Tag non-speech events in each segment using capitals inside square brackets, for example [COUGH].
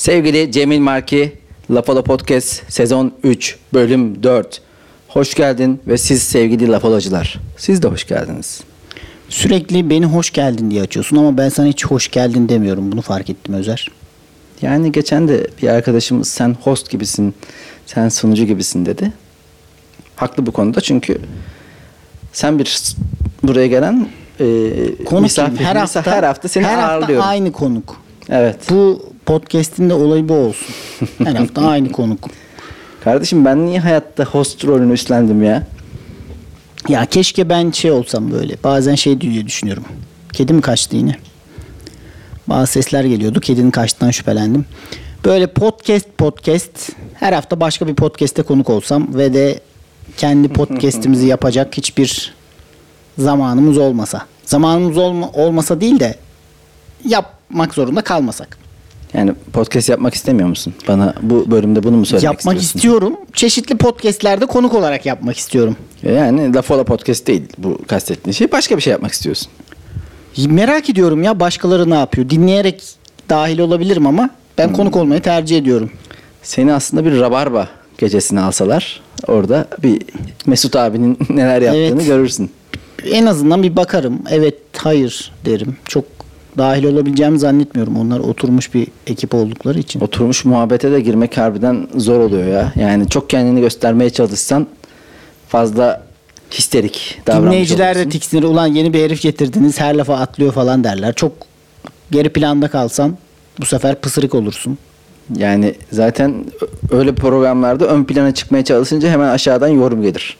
Sevgili Cemil Marki, Lafala Podcast sezon 3 bölüm 4. Hoş geldin ve siz sevgili Lafalacılar. Siz de hoş geldiniz. Sürekli beni hoş geldin diye açıyorsun ama ben sana hiç hoş geldin demiyorum. Bunu fark ettim Özer. Yani geçen de bir arkadaşımız sen host gibisin, sen sunucu gibisin dedi. Haklı bu konuda çünkü sen bir buraya gelen e, Konuk misafir, her misafir- hafta her hafta seni her hafta ağırlıyorum. aynı konuk. Evet. Bu podcast'in de olayı bu olsun. [LAUGHS] Her hafta aynı konuk. Kardeşim ben niye hayatta host rolünü üstlendim ya? Ya keşke ben şey olsam böyle. Bazen şey diye düşünüyorum. Kedi mi kaçtı yine? Bazı sesler geliyordu. Kedinin kaçtığından şüphelendim. Böyle podcast podcast her hafta başka bir podcast'te konuk olsam ve de kendi [LAUGHS] podcast'imizi yapacak hiçbir zamanımız olmasa. Zamanımız olma, olmasa değil de yapmak zorunda kalmasak. Yani podcast yapmak istemiyor musun? Bana bu bölümde bunu mu söylemek yapmak istiyorsun? istiyorum. Çeşitli podcast'lerde konuk olarak yapmak istiyorum. Yani Lafola Podcast değil bu kastettiğin şey. Başka bir şey yapmak istiyorsun. Merak ediyorum ya başkaları ne yapıyor? Dinleyerek dahil olabilirim ama ben konuk olmayı tercih ediyorum. Seni aslında bir rabarba gecesine alsalar orada bir Mesut abinin [LAUGHS] neler yaptığını Evet. görürsün. En azından bir bakarım. Evet, hayır derim. Çok dahil olabileceğimi zannetmiyorum. Onlar oturmuş bir ekip oldukları için. Oturmuş muhabbete de girmek harbiden zor oluyor ya. Yani çok kendini göstermeye çalışsan fazla histerik davranmış Dinleyiciler de olursun. tiksinir. Ulan yeni bir herif getirdiniz. Her lafa atlıyor falan derler. Çok geri planda kalsan bu sefer pısırık olursun. Yani zaten öyle programlarda ön plana çıkmaya çalışınca hemen aşağıdan yorum gelir.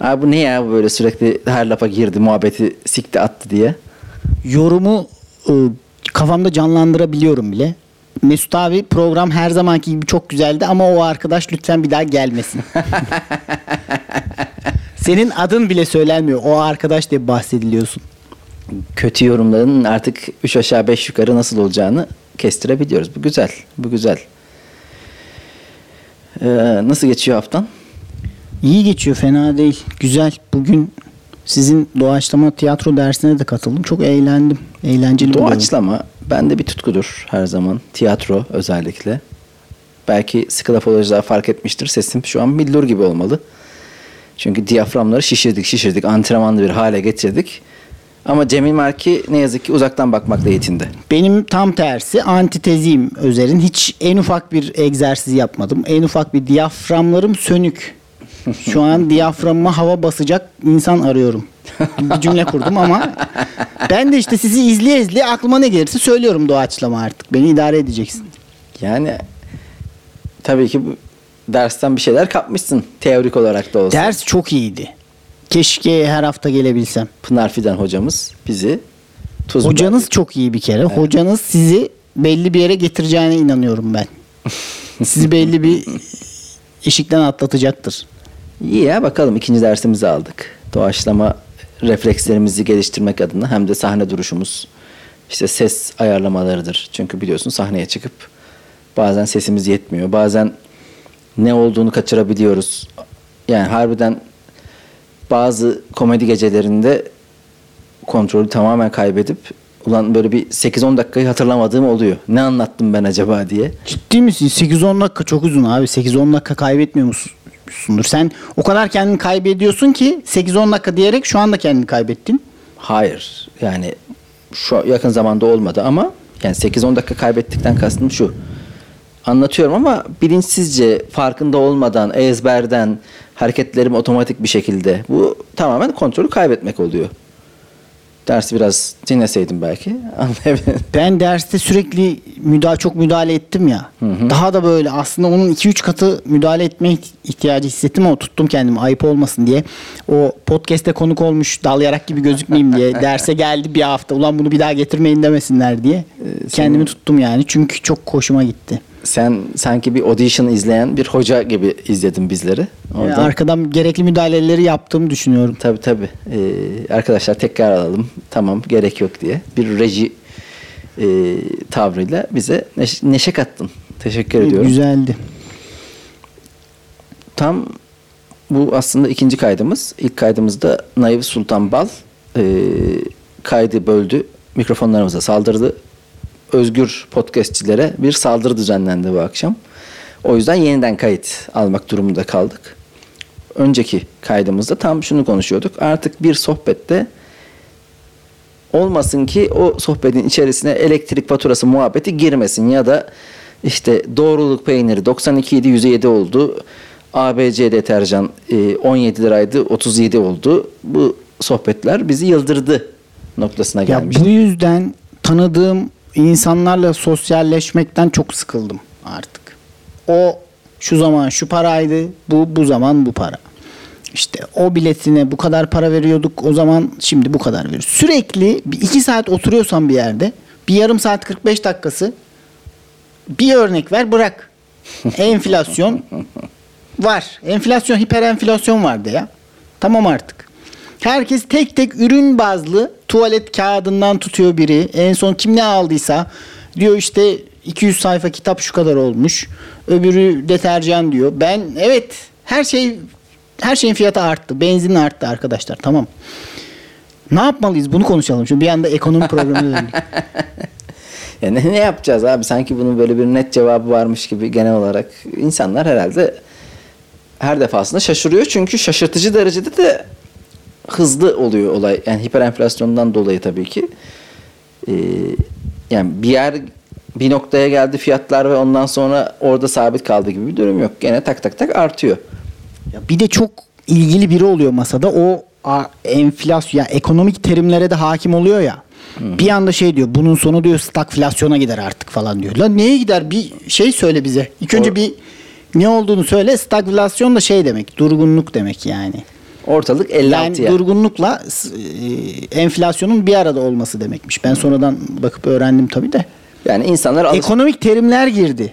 Abi bu ne ya bu böyle sürekli her lafa girdi muhabbeti sikti attı diye. yorumu e, kafamda canlandırabiliyorum bile. Mesut abi program her zamanki gibi çok güzeldi ama o arkadaş lütfen bir daha gelmesin. [LAUGHS] Senin adın bile söylenmiyor. O arkadaş diye bahsediliyorsun. kötü yorumların artık 3 aşağı 5 yukarı nasıl olacağını kestirebiliyoruz. Bu güzel. Bu güzel. Ee, nasıl geçiyor haftan? İyi geçiyor fena değil. Güzel. Bugün sizin doğaçlama tiyatro dersine de katıldım. Çok eğlendim. Eğlenceli buluyorum. Doğaçlama bende bir tutkudur her zaman. Tiyatro özellikle. Belki sıkı lafolojiler fark etmiştir. Sesim şu an billur gibi olmalı. Çünkü diyaframları şişirdik şişirdik. Antrenmanlı bir hale getirdik. Ama Cemil Marki ne yazık ki uzaktan bakmakla yetindi. Benim tam tersi antiteziyim Özer'in. Hiç en ufak bir egzersiz yapmadım. En ufak bir diyaframlarım sönük. Şu an diyaframıma hava basacak insan arıyorum. Bir cümle kurdum ama ben de işte sizi izleye izleye aklıma ne gelirse söylüyorum doğaçlama artık. Beni idare edeceksin. Yani tabii ki bu dersten bir şeyler kapmışsın teorik olarak da olsa. Ders çok iyiydi. Keşke her hafta gelebilsem. Pınar Fidan hocamız bizi tuz Hocanız çok iyi bir kere. Hocanız sizi belli bir yere getireceğine inanıyorum ben. [LAUGHS] Sizi belli bir eşikten atlatacaktır. İyi ya bakalım ikinci dersimizi aldık. Doğaçlama reflekslerimizi geliştirmek adına hem de sahne duruşumuz işte ses ayarlamalarıdır. Çünkü biliyorsun sahneye çıkıp bazen sesimiz yetmiyor. Bazen ne olduğunu kaçırabiliyoruz. Yani harbiden bazı komedi gecelerinde kontrolü tamamen kaybedip ulan böyle bir 8-10 dakikayı hatırlamadığım oluyor. Ne anlattım ben acaba diye. Ciddi misin? 8-10 dakika çok uzun abi. 8-10 dakika kaybetmiyor musundur? Sen o kadar kendini kaybediyorsun ki 8-10 dakika diyerek şu anda kendini kaybettin. Hayır. Yani şu yakın zamanda olmadı ama yani 8-10 dakika kaybettikten kastım şu. Anlatıyorum ama bilinçsizce, farkında olmadan, ezberden, hareketlerim otomatik bir şekilde. Bu tamamen kontrolü kaybetmek oluyor. Dersi biraz dinleseydim belki [LAUGHS] anlayabilirim. Ben derste sürekli müdahale, çok müdahale ettim ya. Daha da böyle aslında onun 2-3 katı müdahale etme ihtiyacı hissettim ama tuttum kendimi ayıp olmasın diye. O podcast'te konuk olmuş dalayarak gibi gözükmeyeyim diye. [LAUGHS] Derse geldi bir hafta. Ulan bunu bir daha getirmeyin demesinler diye. Kendimi tuttum yani. Çünkü çok hoşuma gitti. Sen sanki bir audition izleyen bir hoca gibi izledin bizleri. Yani Orada. arkadan gerekli müdahaleleri yaptığımı düşünüyorum. Tabii tabii. Ee, arkadaşlar tekrar alalım. Tamam gerek yok diye. Bir reji e, tavrıyla bize neş- neşe kattın. Teşekkür ediyorum. Güzeldi. Tam bu aslında ikinci kaydımız. İlk kaydımızda Naif Sultan Bal e, kaydı böldü. Mikrofonlarımıza saldırdı. Özgür podcastçilere bir saldırı düzenlendi bu akşam. O yüzden yeniden kayıt almak durumunda kaldık. Önceki kaydımızda tam şunu konuşuyorduk. Artık bir sohbette olmasın ki o sohbetin içerisine elektrik faturası muhabbeti girmesin ya da işte doğruluk peyniri 92 idi 107 oldu. ABC deterjan e, 17 liraydı 37 oldu. Bu sohbetler bizi yıldırdı noktasına Ya gelmiş. bu yüzden tanıdığım insanlarla sosyalleşmekten çok sıkıldım artık. O şu zaman şu paraydı, bu bu zaman bu para. İşte o biletine bu kadar para veriyorduk, o zaman şimdi bu kadar veriyoruz. Sürekli bir iki saat oturuyorsan bir yerde, bir yarım saat 45 dakikası bir örnek ver bırak. [LAUGHS] Enflasyon var. Enflasyon, hiperenflasyon vardı ya. Tamam artık. Herkes tek tek ürün bazlı tuvalet kağıdından tutuyor biri. En son kim ne aldıysa diyor işte 200 sayfa kitap şu kadar olmuş. Öbürü deterjan diyor. Ben evet her şey her şeyin fiyatı arttı. Benzin arttı arkadaşlar. Tamam. Ne yapmalıyız? Bunu konuşalım. Şimdi bir anda ekonomi programına döndük. [LAUGHS] Ya ne, ne yapacağız abi? Sanki bunun böyle bir net cevabı varmış gibi genel olarak insanlar herhalde her defasında şaşırıyor. Çünkü şaşırtıcı derecede de hızlı oluyor olay. Yani hiperenflasyondan dolayı tabii ki. Ee, yani bir yer bir noktaya geldi fiyatlar ve ondan sonra orada sabit kaldı gibi bir durum yok. Gene tak tak tak artıyor. Ya bir de çok ilgili biri oluyor masada. O enflasyon ya ekonomik terimlere de hakim oluyor ya. Bir anda şey diyor. Bunun sonu diyor stagflasyona gider artık falan diyor. Lan neye gider? Bir şey söyle bize. İlk önce O- bir ne olduğunu söyle. Stagflasyon da şey demek. Durgunluk demek yani. Ortalık Yani 56'ya. durgunlukla e, enflasyonun bir arada olması demekmiş. Ben sonradan bakıp öğrendim tabii de. yani insanlar alış- Ekonomik terimler girdi.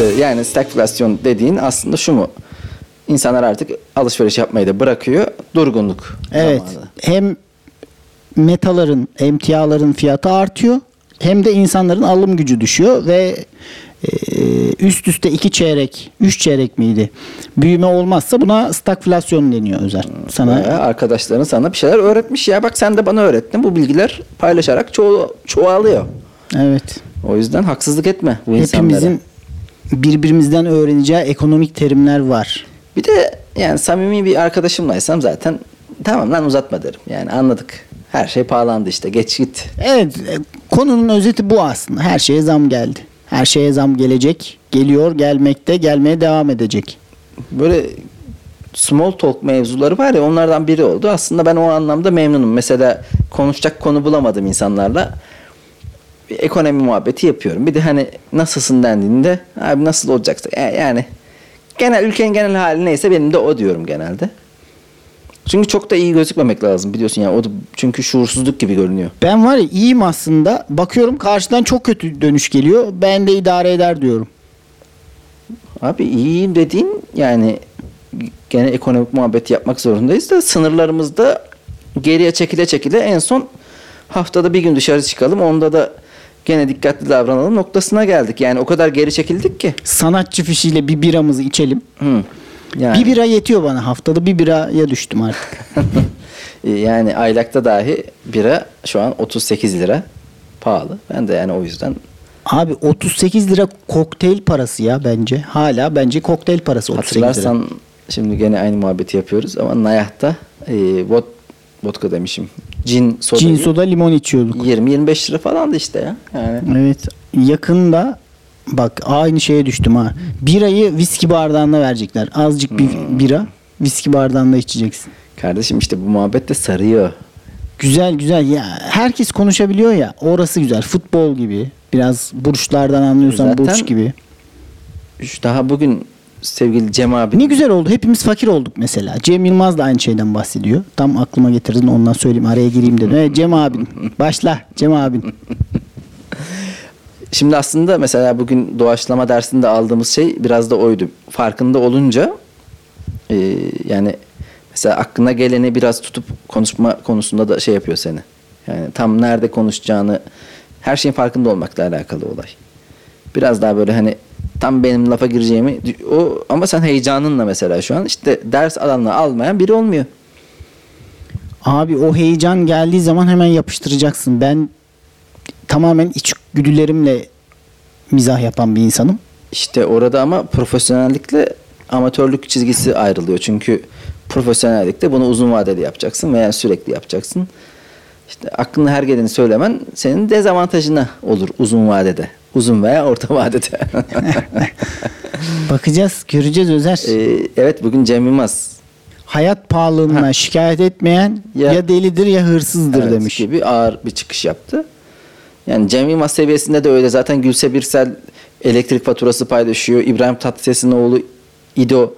Ee, yani stagflasyon dediğin aslında şu mu? İnsanlar artık alışveriş yapmayı da bırakıyor. Durgunluk Evet. zamanı. Hem metaların, emtiaların fiyatı artıyor hem de insanların alım gücü düşüyor ve üst üste iki çeyrek, üç çeyrek miydi? Büyüme olmazsa buna stagflasyon deniyor Özer. Sana Bayağı arkadaşların sana bir şeyler öğretmiş ya. Bak sen de bana öğrettin. Bu bilgiler paylaşarak ço- çoğalıyor. evet. O yüzden haksızlık etme bu insanlara. Hepimizin birbirimizden öğreneceği ekonomik terimler var. Bir de yani samimi bir arkadaşımlaysam zaten tamam lan uzatma derim. Yani anladık. Her şey pahalandı işte. Geç git. Evet, e, konunun özeti bu aslında. Her şeye zam geldi. Her şeye zam gelecek, geliyor, gelmekte, gelmeye devam edecek. böyle small talk mevzuları var ya onlardan biri oldu. Aslında ben o anlamda memnunum. Mesela konuşacak konu bulamadım insanlarla. Bir ekonomi muhabbeti yapıyorum. Bir de hani nasılsın dendiğinde abi nasıl olacaksa ya- yani genel ülkenin genel hali neyse benim de o diyorum genelde. Çünkü çok da iyi gözükmemek lazım biliyorsun yani o da çünkü şuursuzluk gibi görünüyor. Ben var ya iyiyim aslında. Bakıyorum karşıdan çok kötü dönüş geliyor. Ben de idare eder diyorum. Abi iyiyim dediğin yani gene ekonomik muhabbet yapmak zorundayız da sınırlarımızda geriye çekile çekile en son haftada bir gün dışarı çıkalım. Onda da gene dikkatli davranalım noktasına geldik. Yani o kadar geri çekildik ki. Sanatçı fişiyle bir biramızı içelim. Hı. Yani, Bir bira yetiyor bana. Haftada bir biraya düştüm artık. [LAUGHS] yani aylakta dahi bira şu an 38 lira pahalı. Ben de yani o yüzden Abi 38 lira kokteyl parası ya bence. Hala bence kokteyl parası 38 lira. hatırlarsan şimdi gene aynı muhabbeti yapıyoruz ama Nayah'ta e, vod, vodka demişim. Cin soda. Cin soda limon içiyorduk. 20-25 lira falandı işte ya. Yani Evet. Yakında bak aynı şeye düştüm ha. Birayı viski bardağında verecekler. Azıcık bir Hmm. bira viski bardağında içeceksin. Kardeşim işte bu muhabbet de sarıyor. Güzel güzel ya herkes konuşabiliyor ya orası güzel futbol gibi biraz burçlardan anlıyorsan Zaten- burç gibi. Şu daha bugün sevgili Cem abi Ne güzel oldu hepimiz fakir olduk mesela. Cem Yılmaz da aynı şeyden bahsediyor. Tam aklıma getirdin ondan söyleyeyim araya gireyim dedim. [LAUGHS] Evet, Cem abin başla Cem abin. [LAUGHS] Şimdi aslında mesela bugün doğaçlama dersinde aldığımız şey biraz da oydu. Farkında olunca e, yani mesela aklına geleni biraz tutup konuşma konusunda da şey yapıyor seni. Yani tam nerede konuşacağını her şeyin farkında olmakla alakalı olay. Biraz daha böyle hani tam benim lafa gireceğimi o ama sen heyecanınla mesela şu an işte ders alanına almayan biri olmuyor. Abi o heyecan geldiği zaman hemen yapıştıracaksın. Ben tamamen içgüdülerimle mizah yapan bir insanım. İşte orada ama profesyonellikle amatörlük çizgisi ayrılıyor. Çünkü profesyonellikte bunu uzun vadeli yapacaksın veya sürekli yapacaksın. İşte aklına her geleni söylemen senin dezavantajına olur uzun vadede. Uzun veya orta vadede. [LAUGHS] [LAUGHS] Bakacağız, göreceğiz Özer. Ee, evet bugün Cem Yılmaz Hayat pahalılığına şikayet etmeyen ya, Ya- delidir ya hırsızdır evet, demiş. gibi ağır bir çıkış yaptı. Yani Cem Yılmaz seviyesinde de öyle. Zaten Gülse Birsel elektrik faturası paylaşıyor. İbrahim Tatlıses'in oğlu İdo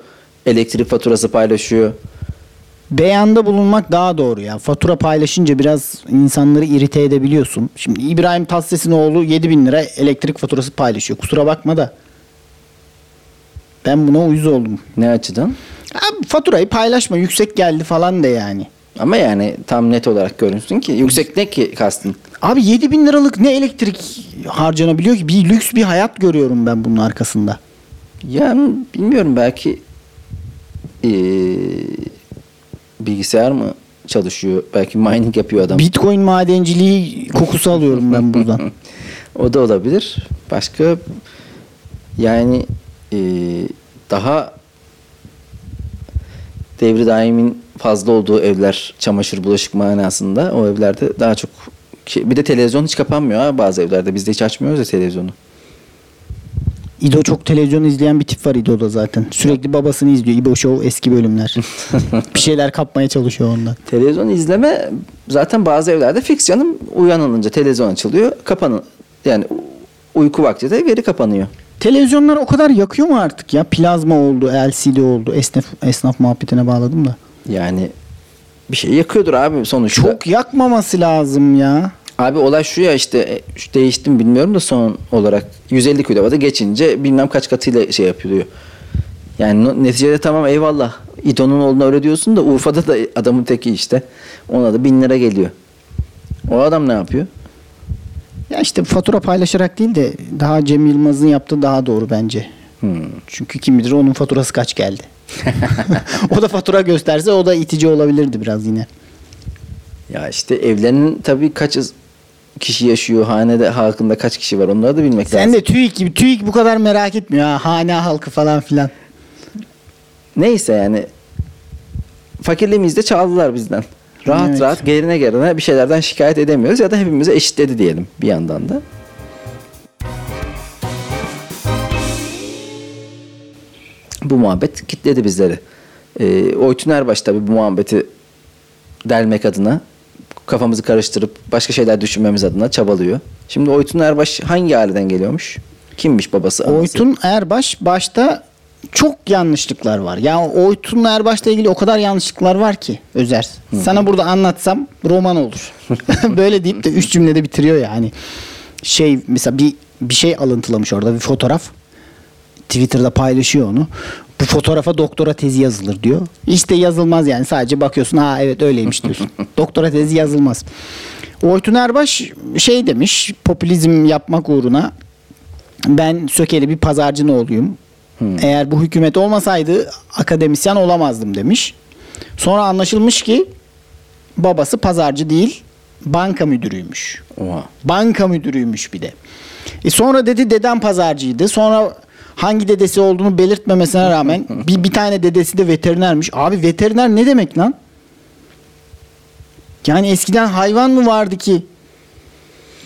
elektrik faturası paylaşıyor. Beyanda bulunmak daha doğru ya. Fatura paylaşınca biraz insanları irite edebiliyorsun. Şimdi İbrahim Tatlıses'in oğlu 7 bin lira elektrik faturası paylaşıyor. Kusura bakma da. Ben buna uyuz oldum. Ne açıdan? Abi faturayı paylaşma yüksek geldi falan de yani. Ama yani tam net olarak görünsün ki yüksek ne ki kastın? Abi 7 bin liralık ne elektrik harcanabiliyor ki? Bir lüks bir hayat görüyorum ben bunun arkasında. Yani bilmiyorum belki eee, bilgisayar mı çalışıyor? Belki mining yapıyor adam. Bitcoin madenciliği kokusu alıyorum ben buradan. [LAUGHS] O da olabilir. Başka yani eee, daha devri daimin fazla olduğu evler çamaşır bulaşık manasında o evlerde daha çok bir de televizyon hiç kapanmıyor ha bazı evlerde biz de hiç açmıyoruz ya televizyonu. İdo çok televizyon izleyen bir tip var İdo'da zaten. Sürekli babasını izliyor. İbo Show eski bölümler. [LAUGHS] bir şeyler kapmaya çalışıyor ondan. Televizyon izleme zaten bazı evlerde fix canım uyanılınca televizyon açılıyor kapanın yani uyku vakti de geri kapanıyor. Televizyonlar o kadar yakıyor mu artık ya? Plazma oldu, LCD oldu. Esnaf, esnaf muhabbetine bağladım da. Yani bir şey yakıyordur abi sonuçta. Çok yakmaması lazım ya. Abi olay şu ya işte e, şu değiştim bilmiyorum da son olarak 150 kilovatı geçince bilmem kaç katıyla şey yapılıyor. Yani neticede tamam eyvallah. İdo'nun oğluna öyle diyorsun da Urfa'da da adamın teki işte. Ona da bin lira geliyor. O adam ne yapıyor? Ya işte fatura paylaşarak değil de daha Cem Yılmaz'ın yaptığı daha doğru bence. Hmm. Çünkü kim bilir onun faturası kaç geldi. [LAUGHS] o da fatura gösterse o da itici olabilirdi biraz yine. Ya işte evlerinin tabii kaç kişi yaşıyor, hanede halkında kaç kişi var onları da bilmek Sen lazım. de TÜİK gibi TÜİK bu kadar merak etmiyor ha. Hane halkı falan filan. Neyse yani fakirliğimizi de çaldılar bizden. Rahat Evet. rahat gelene gelene bir şeylerden şikayet edemiyoruz ya da hepimize eşitledi diyelim bir yandan da. Bu muhabbet kitledi bizleri. Ee, Oytun Erbaş tabii bu muhabbeti delmek adına kafamızı karıştırıp başka şeyler düşünmemiz adına çabalıyor. Şimdi Oytun Erbaş hangi aileden geliyormuş? Kimmiş babası? anası? Oytun Erbaş başta çok yanlışlıklar var. Ya Oytun Erbaş'la ilgili o kadar yanlışlıklar var ki Özer. Sana burada anlatsam roman olur. [LAUGHS] Böyle deyip de üç cümlede bitiriyor yani. Şey mesela bir bir şey alıntılamış orada bir fotoğraf. Twitter'da paylaşıyor onu. Bu fotoğrafa doktora tezi yazılır diyor. İşte yazılmaz yani sadece bakıyorsun ha evet öyleymiş diyorsun. [LAUGHS] doktora tezi yazılmaz. Oytun Erbaş şey demiş popülizm yapmak uğruna ben Sökeli bir pazarcının oğluyum. Eğer bu hükümet olmasaydı akademisyen olamazdım demiş. Sonra anlaşılmış ki babası pazarcı değil banka müdürüymüş. Oha. Banka müdürüymüş bir de. E sonra dedi dedem pazarcıydı. Sonra hangi dedesi olduğunu belirtmemesine rağmen [LAUGHS] bir, bir tane dedesi de veterinermiş. Abi veteriner ne demek lan? Yani eskiden hayvan mı vardı ki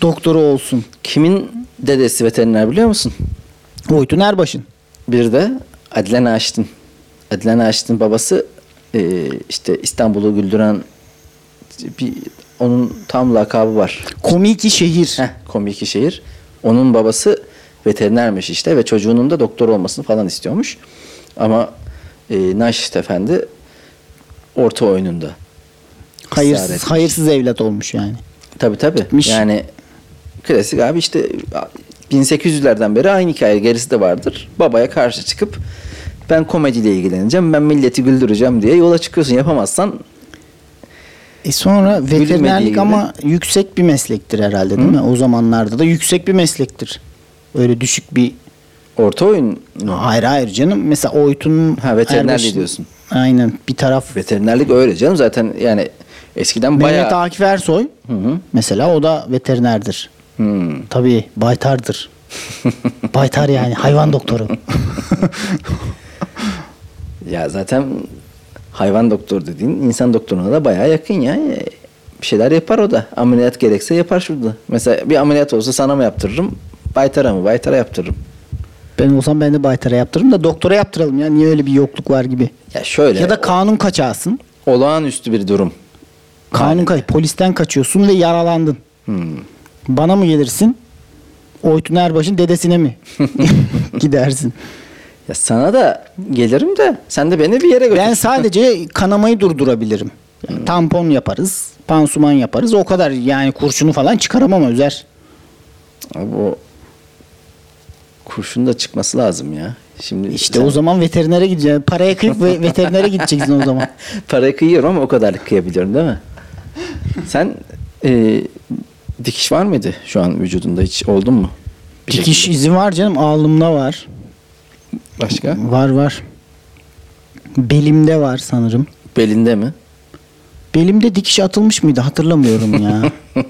doktoru olsun? Kimin dedesi veteriner biliyor musun? Oytun Erbaş'ın. Bir de Adile Naşit'in. Adile Naşit'in babası e, işte İstanbul'u güldüren bir onun tam lakabı var. Komiki şehir. Heh, komik şehir. Onun babası veterinermiş işte ve çocuğunun da doktor olmasını falan istiyormuş. Ama e, Naşit Efendi orta oyununda. Hayırsız, hayırsız evlat olmuş yani. Tabii tabii. Etmiş. Yani klasik abi işte 1800'lerden beri aynı hikaye gerisi de vardır. Babaya karşı çıkıp ben komediyle ilgileneceğim, ben milleti güldüreceğim diye yola çıkıyorsun. Yapamazsan E sonra veterinerlik gibi. ama yüksek bir meslektir herhalde değil mi? O zamanlarda da yüksek bir meslektir. Öyle düşük bir orta oyun mu? Hayır hayır canım. Mesela Oytun Ha, veterinerliği Erbaş'ın- diyorsun. Aynen bir taraf. Veterinerlik öyle canım zaten yani Eskiden bayağı... Mehmet Akif Ersoy Hı hı. mesela o da veterinerdir. Tabii baytardır. [LAUGHS] Baytar yani hayvan doktoru. [LAUGHS] Ya zaten hayvan doktor dediğin insan doktoruna da bayağı yakın ya. Bir şeyler yapar o da. Ameliyat gerekse yapar şurada. Mesela bir ameliyat olsa sana mı yaptırırım? Baytara mı? Baytara yaptırırım. ben olsam ben de baytara yaptırırım da doktora yaptıralım ya. Niye öyle bir yokluk var gibi. Ya şöyle. Ya da kanun kaçağısın. olağanüstü bir durum. Kanun kaç polisten kaçıyorsun ve yaralandın. Hmm. Bana mı gelirsin? Oytun Erbaş'ın dedesine mi [LAUGHS] [LAUGHS] gidersin? Ya sana da gelirim de sen de beni bir yere götür. Ben sadece kanamayı durdurabilirim. Yani tampon yaparız, pansuman yaparız. O kadar yani kurşunu falan çıkaramam Özer. O kurşun da çıkması lazım ya. Şimdi İşte sen o zaman veterinere gideceksin. Paraya kıyıp ve [LAUGHS] veterinere gideceksin o zaman. parayı kıyıyorum ama o kadarlık kıyabiliyorum değil mi? sen e, dikiş var mıydı şu an vücudunda hiç oldun mu? Bir Dikiş şekilde. izi var canım. Alnımda var. Başka? Var var. Belimde var sanırım. Belinde mi? Belimde dikiş atılmış mıydı hatırlamıyorum ya. [LAUGHS]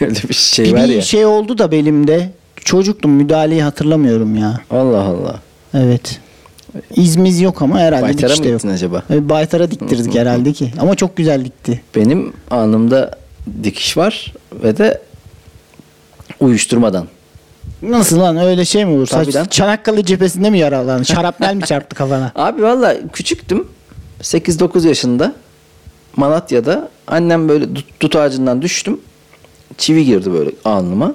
Öyle bir şey bir var bir ya. şey oldu da belimde. Çocuktum müdahaleyi hatırlamıyorum ya. Allah Allah. Evet. İzmiz yok ama herhalde Baytara dikiş de yok. gittin acaba? Evet, baytara diktirdik herhalde ki. Ama çok güzel dikti. Benim alnımda dikiş var ve de uyuşturmadan. Nasıl lan öyle şey mi olur? Tabii Saç-. Çanakkale cephesinde mi yaralandın? Şarapnel mi çarptı kafana? [LAUGHS] Abi valla küçüktüm. 8-9 yaşında Malatya'da annem böyle dut, dut ağacından düştüm. Çivi girdi böyle alnıma.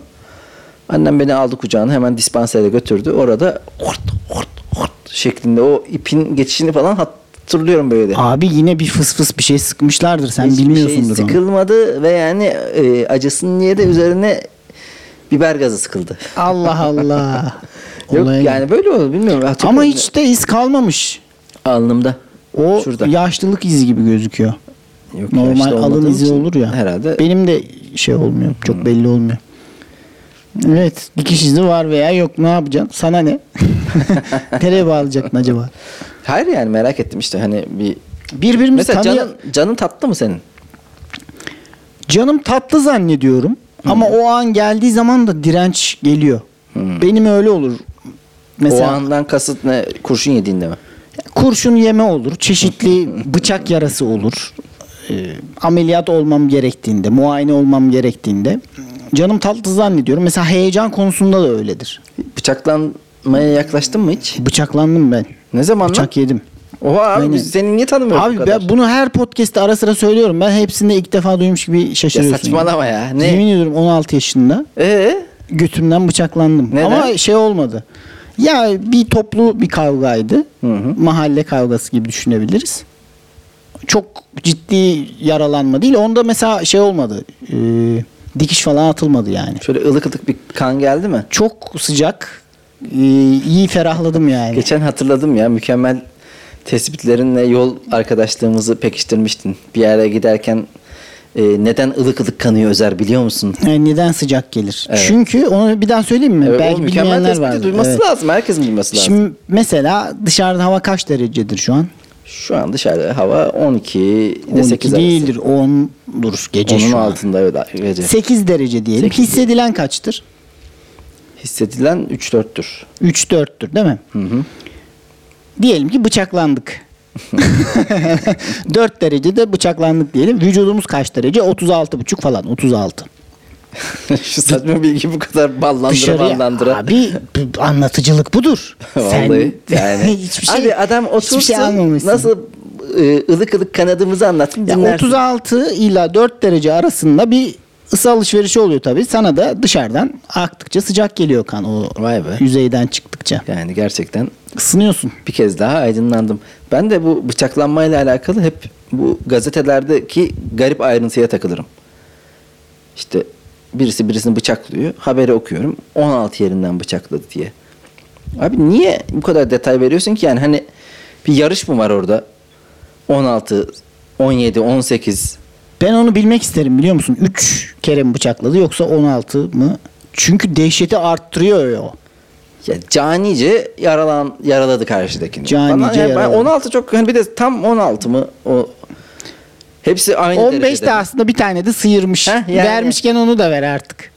Annem beni aldı kucağına hemen dispansere götürdü. Orada hort hort hort şeklinde o ipin geçişini falan hatırlıyorum böyle. Abi yine bir fıs fıs bir şey sıkmışlardır. Sen Hiçbir bilmiyorsundur şey onu. sıkılmadı ve yani e, acısın niye de üzerine biber gazı sıkıldı. Allah Allah. [LAUGHS] Yok Olaya yani böyle oldu bilmiyorum. Ama hiç de iz kalmamış. alnımda. O Şurada. yaşlılık izi gibi gözüküyor. Yok, Normal alın izi için olur ya. Herhalde Benim de şey olmuyor. Çok belli olmuyor. Evet. Dikiş izi var veya yok. Ne yapacaksın? Sana ne? [LAUGHS] Nereye bağlayacaktın acaba? Hayır yani merak ettim işte hani bir Birbirimizi Mesela tanıya- canın, canın tatlı mı senin? Canım tatlı zannediyorum. Ama o an geldiği zaman da direnç geliyor. Benim öyle olur. Mesela O andan kasıt ne? Kurşun yediğinde mi? kurşun yeme olur. Çeşitli [LAUGHS] bıçak yarası olur. Ee, ameliyat olmam gerektiğinde, muayene olmam gerektiğinde canım tatlı zannediyorum. Mesela heyecan konusunda da öyledir. Bıçaklanmaya yaklaştın mı hiç? Bıçaklandım ben. Ne zaman lan? Bıçak yedim. Oha abi Aynen. biz seni niye tanımıyoruz bu Abi kadar? ben bunu her podcast'te ara sıra söylüyorum. Ben hepsinde ilk defa duymuş gibi ya şaşırıyorsun. saçmalama ya. Ne? Yemin ediyorum 16 yaşında Ee? götümden bıçaklandım. Neden? Ama şey olmadı. Ya bir toplu bir kavgaydı. Hı hı. Mahalle kavgası gibi düşünebiliriz. Çok ciddi yaralanma değil. Onda mesela şey olmadı. Ee, dikiş falan atılmadı yani. Şöyle ılık ılık bir kan geldi mi? Çok sıcak. Ee, iyi ferahladım yani. Geçen hatırladım ya mükemmel tespitlerinle yol arkadaşlığımızı pekiştirmiştin. Bir yere giderken e, neden ılık ılık kanıyor Özer biliyor musun? Yani neden sıcak gelir? Evet. Çünkü onu bir daha söyleyeyim mi? Evet, Belki bilmeyenler vardır. duyması Evet. lazım. Herkesin duyması lazım. Şimdi mesela dışarıda hava kaç derecedir şu an? Şu an dışarıda hava 12 ile 12 8 arası. değildir. 10'dur gece Onun şu an. altında evet gece. 8 derece diyelim. Sekiz. Hissedilen kaçtır? Hissedilen 3-4'tür. 3-4'tür değil mi? Hı hı. Diyelim ki bıçaklandık. [LAUGHS] 4 derecede bıçaklandık diyelim. Vücudumuz kaç derece? 36,5 falan. 36. [LAUGHS] Şu saçma bilgi bu kadar ballandıra Dışarıya ballandıra. abi anlatıcılık budur. Vallahi yani. [LAUGHS] hiçbir şey, Abi adam hiçbir otursun şey nasıl e, ılık ılık kanadımızı anlatsın dinlersin. 36 ila 4 derece arasında bir ısı alışverişi oluyor tabii. Sana da dışarıdan aktıkça sıcak geliyor kan o Vay be. yüzeyden çıktıkça. Yani gerçekten Isınıyorsun. bir kez daha aydınlandım. Ben de bu bıçaklanmayla alakalı hep bu gazetelerdeki garip ayrıntıya takılırım. İşte birisi birisini bıçaklıyor. Haberi okuyorum. 16 yerinden bıçakladı diye. Abi niye bu kadar detay veriyorsun ki? Yani hani bir yarış mı var orada? 16, 17, 18. Ben onu bilmek isterim biliyor musun? 3 kere mi bıçakladı yoksa 16 mı? Çünkü dehşeti arttırıyor o. Ya canice yaralan yaraladı karşıdakini. Canice Bana- yani ben yaraladı. 16 çok hani bir de tam 16 mı o Hepsi aynı 15 derecede. de aslında bir tane de sıyırmış. Heh, yani. Vermişken onu da ver artık.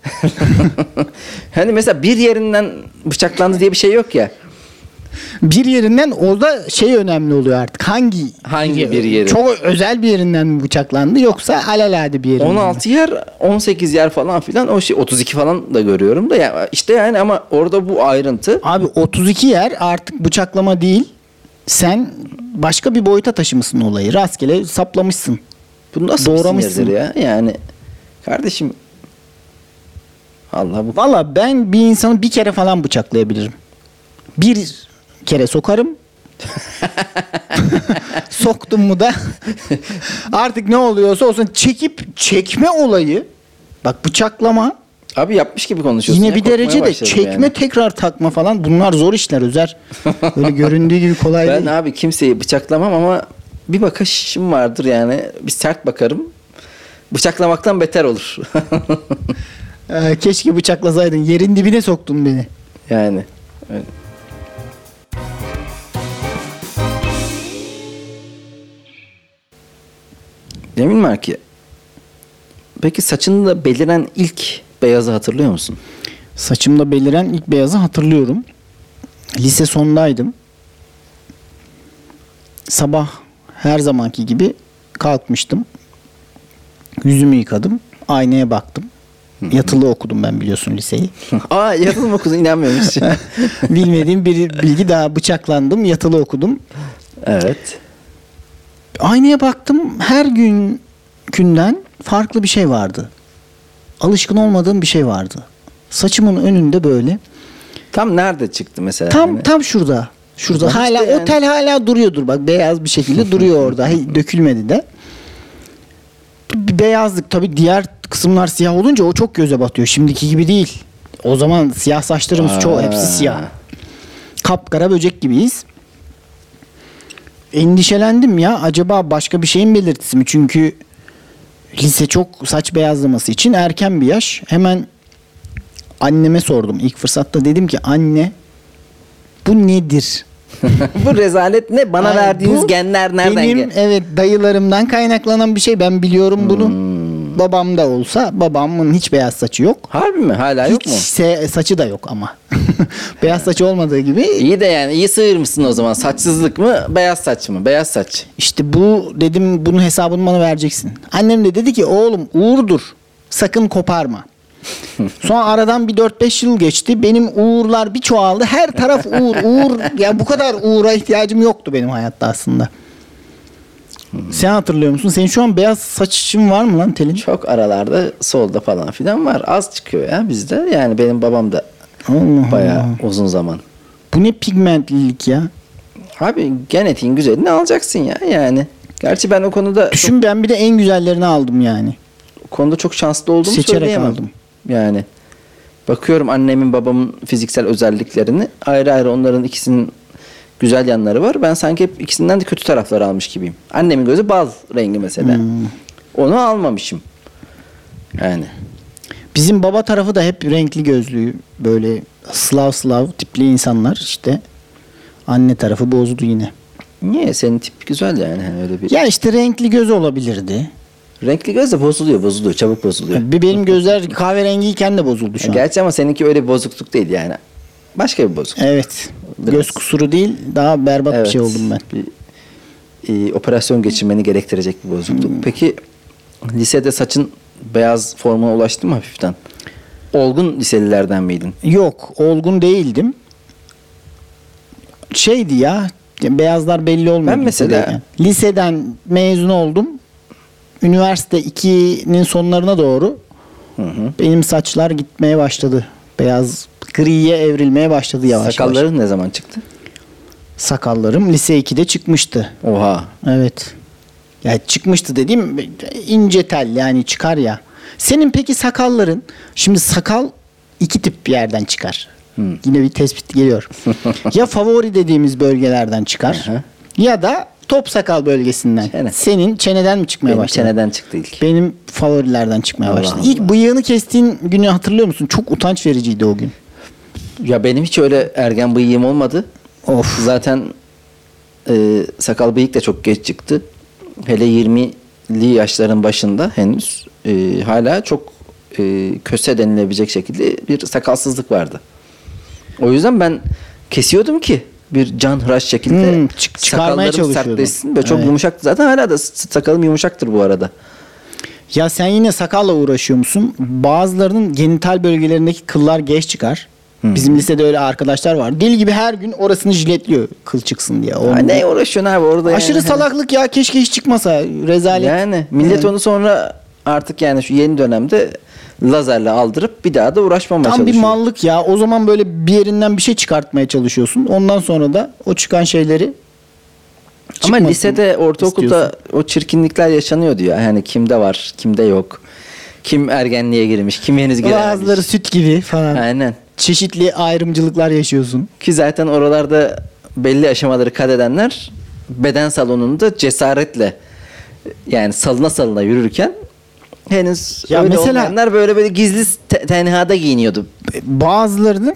[LAUGHS] hani mesela bir yerinden bıçaklandı diye bir şey yok ya. Bir yerinden orada şey önemli oluyor artık. Hangi Hangi bir yeri? Çok özel bir yerinden mi bıçaklandı yoksa alelade bir yerinden mi? 16 yer, 18 yer falan filan o şey 32 falan da görüyorum da ya işte yani ama orada bu ayrıntı Abi 32 yer artık bıçaklama değil. Sen başka bir boyuta taşımışsın olayı. Rastgele saplamışsın. Bu nasıl Doğramışsın. bir ya? Yani kardeşim Allah bu Valla ben bir insanı bir kere falan bıçaklayabilirim. Bir kere sokarım. [LAUGHS] Soktum mu da artık ne oluyorsa olsun çekip çekme olayı bak bıçaklama abi yapmış gibi konuşuyorsun. yine ya, bir korkmaya derece de başladım çekme yani. tekrar takma falan bunlar zor işler Özer. Öyle göründüğü gibi kolay Ben değil. abi kimseyi bıçaklamam ama bir bakışım vardır yani. Bir sert bakarım. Bıçaklamaktan beter olur. [LAUGHS] Ee, keşke bıçaklasaydın yerin dibine soktun beni. yani. öyle. Cemil Marki. Peki saçında beliren ilk beyazı hatırlıyor musun? Saçımda beliren ilk beyazı hatırlıyorum. Lise sondaydım. Sabah her zamanki gibi kalkmıştım. Yüzümü yıkadım. Aynaya baktım. Yatılı okudum ben biliyorsun liseyi. [LAUGHS] Aa yazılım okudun inanmıyormuş. [LAUGHS] Bilmediğim bir bilgi daha bıçaklandım. Yatılı okudum. evet. Aynaya baktım. Her gün günden farklı bir şey vardı. Alışkın olmadığım bir şey vardı. Saçımın önünde böyle. Tam nerede çıktı mesela? Tam Hani- tam şurada. Şurada Tamam hala işte yani. otel hala duruyordur bak beyaz bir şekilde [LAUGHS] duruyor orada. Hey, dökülmedi de. Bir beyazlık tabii diğer kısımlar siyah olunca o çok göze batıyor. Şimdiki gibi değil. O zaman siyah saçlarımız çoğu Aa. hepsi siyah. Kapkara böcek gibiyiz. Endişelendim ya acaba başka bir şeyin belirtisi mi? Çünkü lise çok saç beyazlaması için erken bir yaş. Hemen anneme sordum. İlk fırsatta dedim ki anne bu nedir? [LAUGHS] bu rezalet ne? Bana Ay, verdiğiniz bu genler nereden Benim gel? evet dayılarımdan kaynaklanan bir şey. Ben biliyorum bunu. Hmm. Babam da olsa babamın hiç beyaz saçı yok. Harbi mi? Hala yok hiç mu? se- saçı da yok ama. [LAUGHS] beyaz saçı olmadığı gibi İyi de yani iyi sıyırmışsın o zaman. Saçsızlık mı? Beyaz saç mı? Beyaz saç. işte bu dedim bunun hesabını bana vereceksin. Annem de dedi ki oğlum uğurdur. Sakın koparma. [LAUGHS] Sonra aradan bir 4-5 yıl geçti. Benim uğurlar bir çoğaldı. Her taraf uğur, uğur. Ya bu kadar uğura ihtiyacım yoktu benim hayatta aslında. Sen hatırlıyor musun? Senin şu an beyaz saçın var mı lan telin? Çok aralarda solda falan filan var. Az çıkıyor ya bizde. Yani benim babam da Allah bayağı Allah. uzun zaman. Bu ne pigmentlilik ya? Abi genetiğin güzelini alacaksın ya yani. Gerçi ben o konuda Düşün ben bir de en güzellerini aldım yani. o konuda çok şanslı olduğumu Seçerek söyleyemem. aldım. Yani bakıyorum annemin babamın fiziksel özelliklerini ayrı ayrı onların ikisinin güzel yanları var. Ben sanki hep ikisinden de kötü tarafları almış gibiyim. Annemin gözü bal rengi mesela. Hmm. Onu almamışım. Yani. Bizim baba tarafı da hep renkli gözlü böyle Slav Slav tipli insanlar işte. Anne tarafı bozdu yine. Niye? Senin tip güzel yani. Hani öyle bir... Ya işte renkli göz olabilirdi. Renkli göz de bozuluyor, bozuluyor. Çabuk bozuluyor. Bir benim gözler kahverengiyken de bozuldu şu an. Gerçi ama seninki öyle bir bozukluk değil yani. Başka bir bozukluk. Evet. Biraz. Göz kusuru değil daha berbat bir şey oldum ben. Bir, e, operasyon geçirmeni gerektirecek bir bozukluk. Hmm. Peki lisede saçın beyaz formuna ulaştı mı hafiften? Olgun liselilerden miydin? Yok olgun değildim. Şeydi ya beyazlar belli olmuyor. Ben mesela-. Liseden mezun oldum. Üniversite 2'nin sonlarına doğru benim saçlar gitmeye başladı. Beyaz griye evrilmeye başladı yavaş yavaş. Sakalların ne zaman çıktı? Sakallarım lise 2'de çıkmıştı. Oha. Evet. Ya çıkmıştı dediğim ince tel yani çıkar ya. Senin peki sakalların şimdi sakal iki tip bir yerden çıkar. Yine bir tespit geliyor. [LAUGHS] ya favori dediğimiz bölgelerden çıkar. Aha. ya da top sakal bölgesinden. Çene. Senin çeneden mi çıkmaya Benim başladı? çeneden çıktı ilk. Benim favorilerden çıkmaya Allah başladı. Allah. İlk bıyığını kestiğin günü hatırlıyor musun? Çok utanç vericiydi o gün. Ya benim hiç öyle ergen bıyığım olmadı. Of. Zaten e, sakal bıyık da çok geç çıktı. Hele 20 yaşların başında henüz e, hala çok e, köse denilebilecek şekilde bir sakalsızlık vardı. O yüzden ben kesiyordum ki bir can hıraş şekilde Hmm, çık- çıkarmaya sakallarım sertleşsin. Böyle çok Evet. yumuşaktı. Zaten hala da sakalım yumuşaktır bu arada. Ya sen yine sakalla uğraşıyor musun? Bazılarının genital bölgelerindeki kıllar geç çıkar. Bizim lisede öyle arkadaşlar var. Deli gibi her gün orasını jiletliyor kıl çıksın diye. Ya Onun- ne uğraşıyorsun abi orada Aşırı yani. salaklık ya keşke hiç çıkmasa. Rezalet. Yani millet Evet. onu sonra artık yani şu yeni dönemde lazerle aldırıp bir daha da uğraşmamaya Tam çalışıyor. bir mallık ya. O zaman böyle bir yerinden bir şey çıkartmaya çalışıyorsun. Ondan sonra da o çıkan şeyleri Ama lisede, ortaokulda istiyorsun. o çirkinlikler yaşanıyor diyor. Yani kimde var, kimde yok. Kim ergenliğe girmiş, kim henüz girememiş. Bazıları süt gibi falan. Aynen. Çeşitli ayrımcılıklar yaşıyorsun. Ki zaten oralarda belli aşamaları kat edenler beden salonunda cesaretle yani salına salına yürürken henüz Ya öyle mesela- olmayanlar böyle böyle gizli te- tenhada giyiniyordu. Bazılarının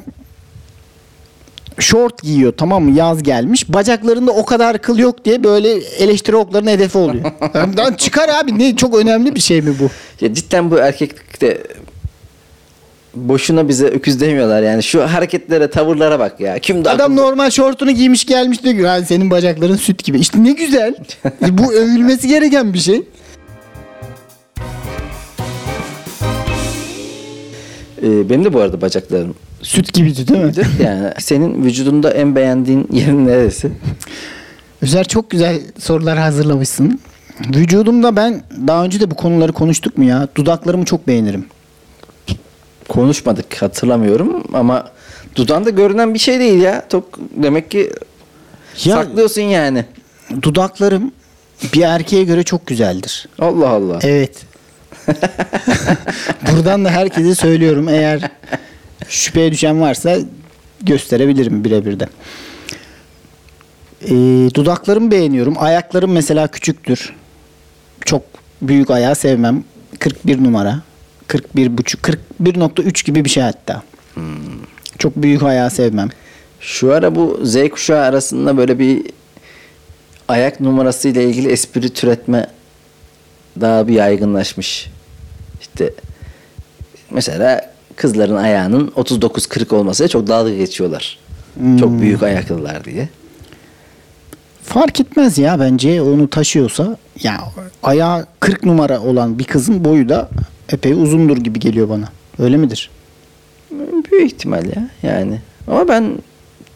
şort giyiyor tamam mı yaz gelmiş bacaklarında o kadar kıl yok diye böyle eleştiri oklarının hedefi oluyor. [LAUGHS] Lan çıkar abi ne çok önemli bir şey mi bu? Ya cidden bu erkeklikte boşuna bize öküz demiyorlar yani şu hareketlere tavırlara bak ya. Kim Adam normal şortunu giymiş gelmiş diyor ki "Ha, senin bacakların süt gibi. İşte ne güzel. bu övülmesi gereken bir şey. Ee, benim de bu arada bacaklarım Süt gibiydi değil mi? yani senin vücudunda en beğendiğin yerin neresi? Özer çok güzel sorular hazırlamışsın. Vücudumda ben daha önce de bu konuları konuştuk mu ya? Dudaklarımı çok beğenirim. Konuşmadık hatırlamıyorum ama dudağında görünen bir şey değil ya. Çok demek ki Ya saklıyorsun yani. dudaklarım bir erkeğe göre çok güzeldir. Allah Allah. Evet. [LAUGHS] Buradan da herkese söylüyorum. Eğer şüpheye düşen varsa gösterebilirim birebir de. Ee, dudaklarımı beğeniyorum. Ayaklarım mesela küçüktür. Çok büyük ayağı sevmem. 41 numara. 41 buçuk, 41.3 gibi bir şey hatta. Çok büyük ayağı sevmem. Şu ara bu Z kuşağı arasında böyle bir ayak numarası ile ilgili espri türetme daha bir yaygınlaşmış. İşte mesela kızların ayağının 39-40 olmasıyla çok dalga geçiyorlar. Çok büyük ayaklılar diye. Fark etmez ya bence onu taşıyorsa. Ya ayağı 40 numara olan bir kızın boyu da epey uzundur gibi geliyor bana. Öyle midir? Büyük ihtimal ya yani. Ama ben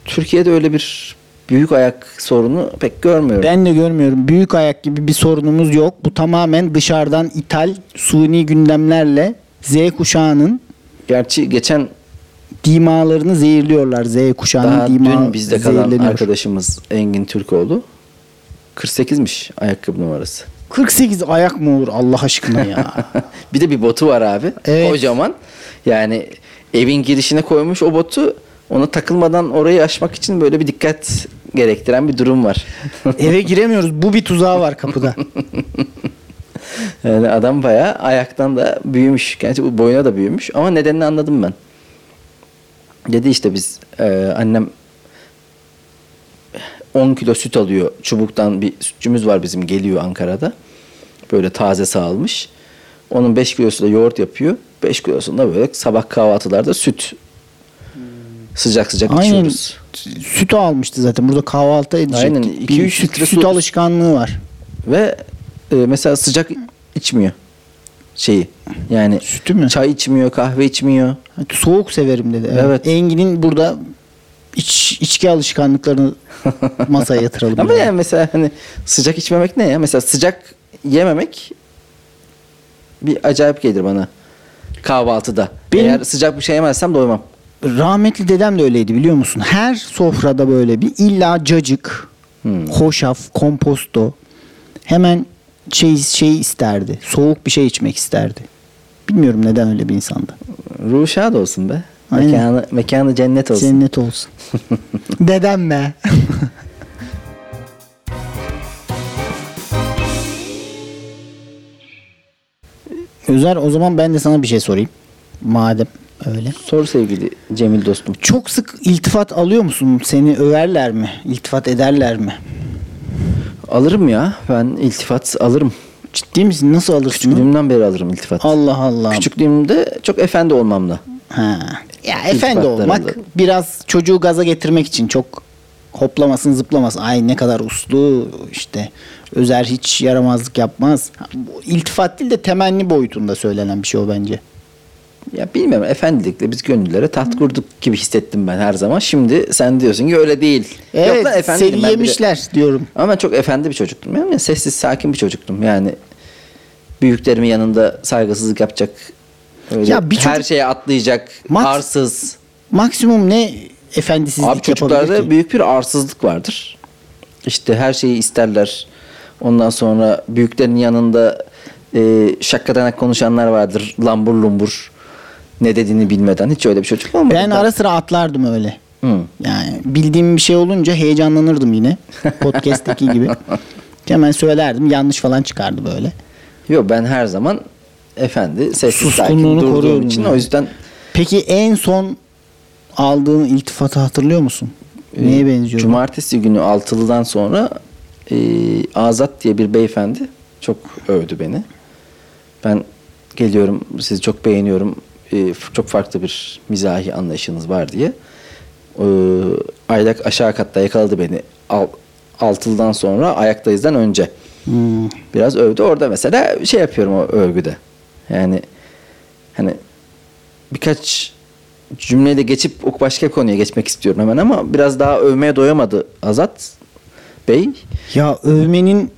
Türkiye'de öyle bir büyük ayak sorunu pek görmüyorum. Ben de görmüyorum. Büyük ayak gibi bir sorunumuz yok. Bu tamamen dışarıdan ithal suni gündemlerle Z kuşağının Gerçi geçen dimalarını zehirliyorlar. Z kuşağının daha dima dün bizde kalan zehirleniyor. arkadaşımız Engin Türkoğlu 48'miş ayakkabı numarası. 48 ayak mı olur Allah aşkına ya? [LAUGHS] bir de bir botu var abi. Evet. Kocaman. Yani evin girişine koymuş o botu ona takılmadan orayı aşmak için böyle bir dikkat gerektiren bir durum var. [LAUGHS] Eve giremiyoruz. Bu bir tuzağı var kapıda. [LAUGHS] yani adam bayağı ayaktan da büyümüş. Gerçi bu boyuna da büyümüş ama nedenini anladım ben. Dedi işte biz e, annem 10 kilo süt alıyor. Çubuktan bir sütçümüz var bizim geliyor Ankara'da. Böyle taze sağılmış. Onun 5 kilosu da yoğurt yapıyor. 5 kilosunda böyle sabah kahvaltılarda süt sıcak sıcak Aynen. içiyoruz. Süt almıştı zaten. Burada kahvaltı edecek. Aynen. Bir 2-3 süt, litre süt su- alışkanlığı var. Ve e, mesela sıcak içmiyor şeyi. Yani Sütü mü? çay içmiyor, kahve içmiyor. Soğuk severim dedi. Evet. Evet. Engin'in burada iç, içki alışkanlıklarını [LAUGHS] masaya yatıralım. Ama yani. yani mesela hani sıcak içmemek ne ya? Mesela sıcak yememek bir acayip gelir bana kahvaltıda. Benim- Eğer sıcak bir şey yemezsem doymam. Rahmetli dedem de öyleydi biliyor musun? Her sofrada böyle bir illa cacık, Hmm. hoşaf, komposto hemen şey şey isterdi. Soğuk bir şey içmek isterdi. Bilmiyorum neden öyle bir insandı. Ruhu şad olsun be. Aynen. Mekanı, mekanı cennet olsun. Cennet olsun. [LAUGHS] dedem be. [LAUGHS] Özer o zaman ben de sana bir şey sorayım. Madem öyle. Sor sevgili Cemil dostum. Çok sık iltifat alıyor musun? Seni överler mi? İltifat ederler mi? Alırım ya. Ben iltifat alırım. Ciddi misin? Nasıl alırsın? Küçüklüğümden beri alırım iltifat. Allah Allah. Küçüklüğümde çok efendi olmamla. Ha. Ya efendi olmak biraz çocuğu gaza getirmek için çok hoplamasın zıplamasın. Ay ne kadar uslu işte Özer hiç yaramazlık yapmaz. İltifat değil de temenni boyutunda söylenen bir şey o bence. Ya bilmiyorum efendilikle biz gönüllere taht kurduk gibi hissettim ben her zaman. Şimdi sen diyorsun ki öyle değil. Evet Yok lan seni bir de. yemişler diyorum. Ama ben çok efendi bir çocuktum. Yani sessiz sakin bir çocuktum. Yani büyüklerimin yanında saygısızlık yapacak. Öyle Ya bir her çocuk- şeye atlayacak. Max- arsız. Maksimum ne efendisizlik Abi çocuklarda ki? büyük bir arsızlık vardır. İşte her şeyi isterler. Ondan sonra büyüklerin yanında e, şakadanak konuşanlar vardır. Lambur lumbur. Ne dediğini bilmeden. Hiç öyle bir çocuk olmadı. Ben ara sıra atlardım öyle. Hı. Yani bildiğim bir şey olunca heyecanlanırdım yine. Podcast'teki gibi. [LAUGHS] Hemen söylerdim. Yanlış falan çıkardı böyle. Yok ben her zaman efendi, sessiz sakin durduğum için. yani. O yüzden Peki en son aldığın iltifatı hatırlıyor musun? e, Neye benziyor? Cumartesi günü altılıdan sonra e, Azat diye bir beyefendi çok övdü beni. Ben geliyorum sizi çok beğeniyorum. E, çok farklı bir mizahi anlayışınız var diye. E, aylak aşağı katta yakaladı beni. Al, altılıdan sonra ayaktayızdan önce. Hmm. Biraz övdü. Orada mesela şey yapıyorum o övgüde. Yani hani birkaç cümleyle geçip başka konuya geçmek istiyorum hemen ama biraz daha övmeye doyamadı Azat Bey. Ya övmenin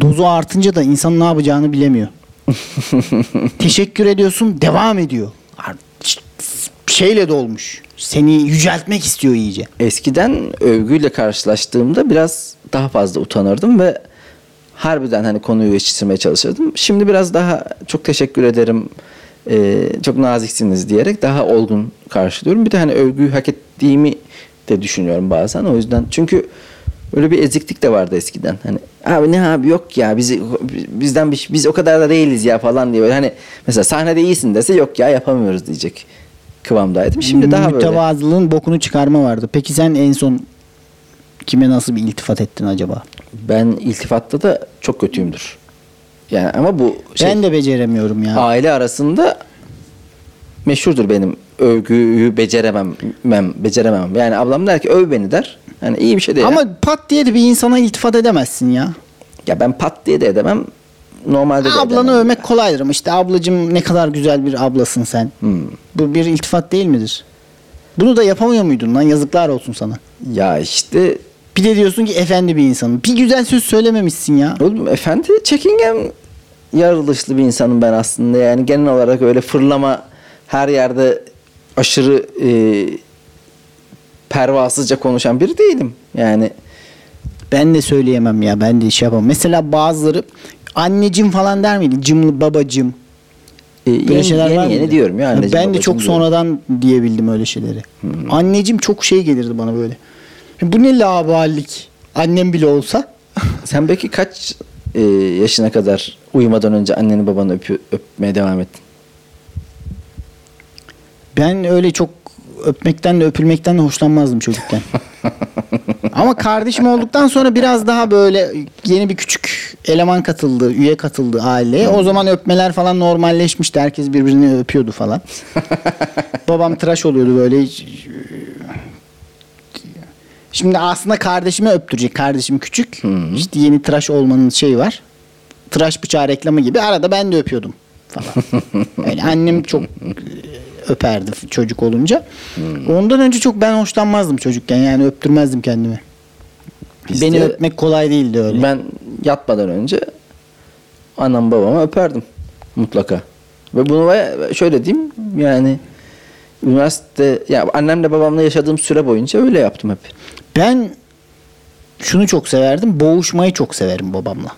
dozu artınca da insan ne yapacağını bilemiyor. [LAUGHS] Teşekkür ediyorsun devam ediyor. Şeyle dolmuş. Seni yüceltmek istiyor iyice. Eskiden övgüyle karşılaştığımda biraz daha fazla utanırdım ve harbiden hani konuyu geçiştirmeye çalışırdım. Şimdi biraz daha çok teşekkür ederim, e, çok naziksiniz diyerek daha olgun karşılıyorum. Bir de hani övgüyü hak ettiğimi de düşünüyorum bazen. O yüzden çünkü öyle bir eziklik de vardı eskiden. Hani abi ne abi yok ya bizi bizden bir, biz o kadar da değiliz ya falan diye böyle hani mesela sahnede iyisin dese yok ya yapamıyoruz diyecek kıvamdaydım. Şimdi daha böyle. Mütevazılığın bokunu çıkarma vardı. Peki sen en son kime nasıl bir iltifat ettin acaba? Ben iltifatta da çok kötüyümdür. Yani ama bu şey Ben de beceremiyorum ya. aile arasında meşhurdur benim övgüyü beceremem, mem, beceremem. Yani ablam der ki öv beni der. Yani iyi bir şey değil. Ama pat diye de bir insana iltifat edemezsin ya. ya ben pat diye de edemem. Normalde de Ablanı edemem. övmek kolaydır ama işte ablacığım ne kadar güzel bir ablasın sen. Hmm. Bu bir iltifat değil midir? Bunu da yapamıyor muydun lan? Yazıklar olsun sana. Ya işte Bir de diyorsun ki efendi bir insanım. Bir güzel söz söylememişsin ya. oğlum efendi çekingen yaratılışlı bir insanım ben aslında. Yani genel olarak öyle fırlama her yerde aşırı e, pervasızca konuşan biri değilim. Yani Ben de söyleyemem ya. Ben de iş yapamam. Mesela bazıları anneciğim falan der miydi? Cımlı babacım. e, Böyle yeni, şeyler var yeni, mıydı? yeni diyorum ya. Anneciğim, ben de babacığım çok diyorum. sonradan diyebildim öyle şeyleri. Anneciğim çok şey gelirdi bana böyle. Bu ne laballik? Annem bile olsa. [LAUGHS] Sen peki kaç e, yaşına kadar uyumadan önce anneni babanı öpü- öpmeye devam ettin? Ben öyle çok öpmekten de öpülmekten de hoşlanmazdım çocukken. [LAUGHS] Ama kardeşim olduktan sonra biraz daha böyle yeni bir küçük eleman katıldı, üye katıldı aileye. O zaman öpmeler falan normalleşmişti. Herkes birbirini öpüyordu falan. [LAUGHS] Babam tıraş oluyordu böyle. Şimdi aslında kardeşime öptürecek. Kardeşim küçük. İşte yeni tıraş olmanın şeyi var. Tıraş bıçağı reklamı gibi. Arada ben de öpüyordum falan. [LAUGHS] Öyle annem çok öperdi çocuk olunca. Ondan önce çok ben hoşlanmazdım çocukken. Yani öptürmezdim kendimi. Biz Beni de- öpmek kolay değildi öyle. Ben yatmadan önce anam babamı öperdim mutlaka. Ve bunu şöyle diyeyim yani üniversite ya annemle babamla yaşadığım süre boyunca öyle yaptım hep. Ben şunu çok severdim. Boğuşmayı çok severim babamla.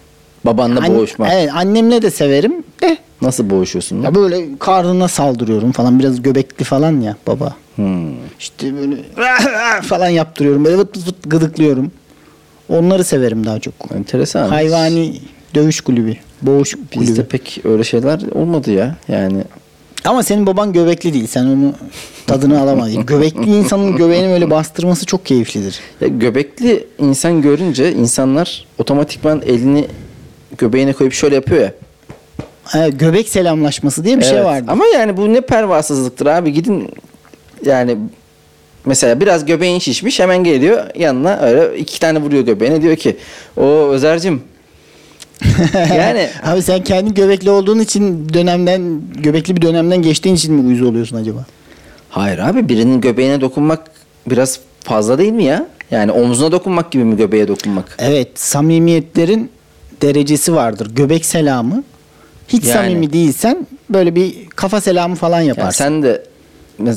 Babanla An- boğuşma. Evet annemle de severim. De Nasıl boğuşuyorsun? ya böyle karnına saldırıyorum falan. Biraz göbekli falan ya baba. Hmm. İşte böyle [LAUGHS] falan yaptırıyorum. Böyle vıt vıt vıt gıdıklıyorum. Onları severim daha çok. Enteresan. Hayvani dövüş kulübü. Boğuş kulübü. Bizde pek öyle şeyler olmadı ya. Yani Ama senin baban göbekli değil. Sen onu tadını alamadın. [LAUGHS] göbekli insanın göbeğini böyle bastırması çok keyiflidir. Ya göbekli insan görünce insanlar otomatikman elini göbeğine koyup şöyle yapıyor ya. Göbek selamlaşması diye bir şey Evet. vardı. Ama yani bu ne pervasızlıktır abi gidin yani mesela biraz göbeğin şişmiş hemen geliyor yanına öyle iki tane vuruyor göbeğine diyor ki o Özer'cim [LAUGHS] yani Abi sen kendi göbekli olduğun için dönemden göbekli bir dönemden geçtiğin için mi uyuz oluyorsun acaba? hayır abi birinin göbeğine dokunmak biraz fazla değil mi ya? Yani omzuna dokunmak gibi mi göbeğe dokunmak? Evet, samimiyetlerin derecesi vardır. Göbek selamı. Hiç Yani. samimi değilsen böyle bir kafa selamı falan Yani yaparsın. sen de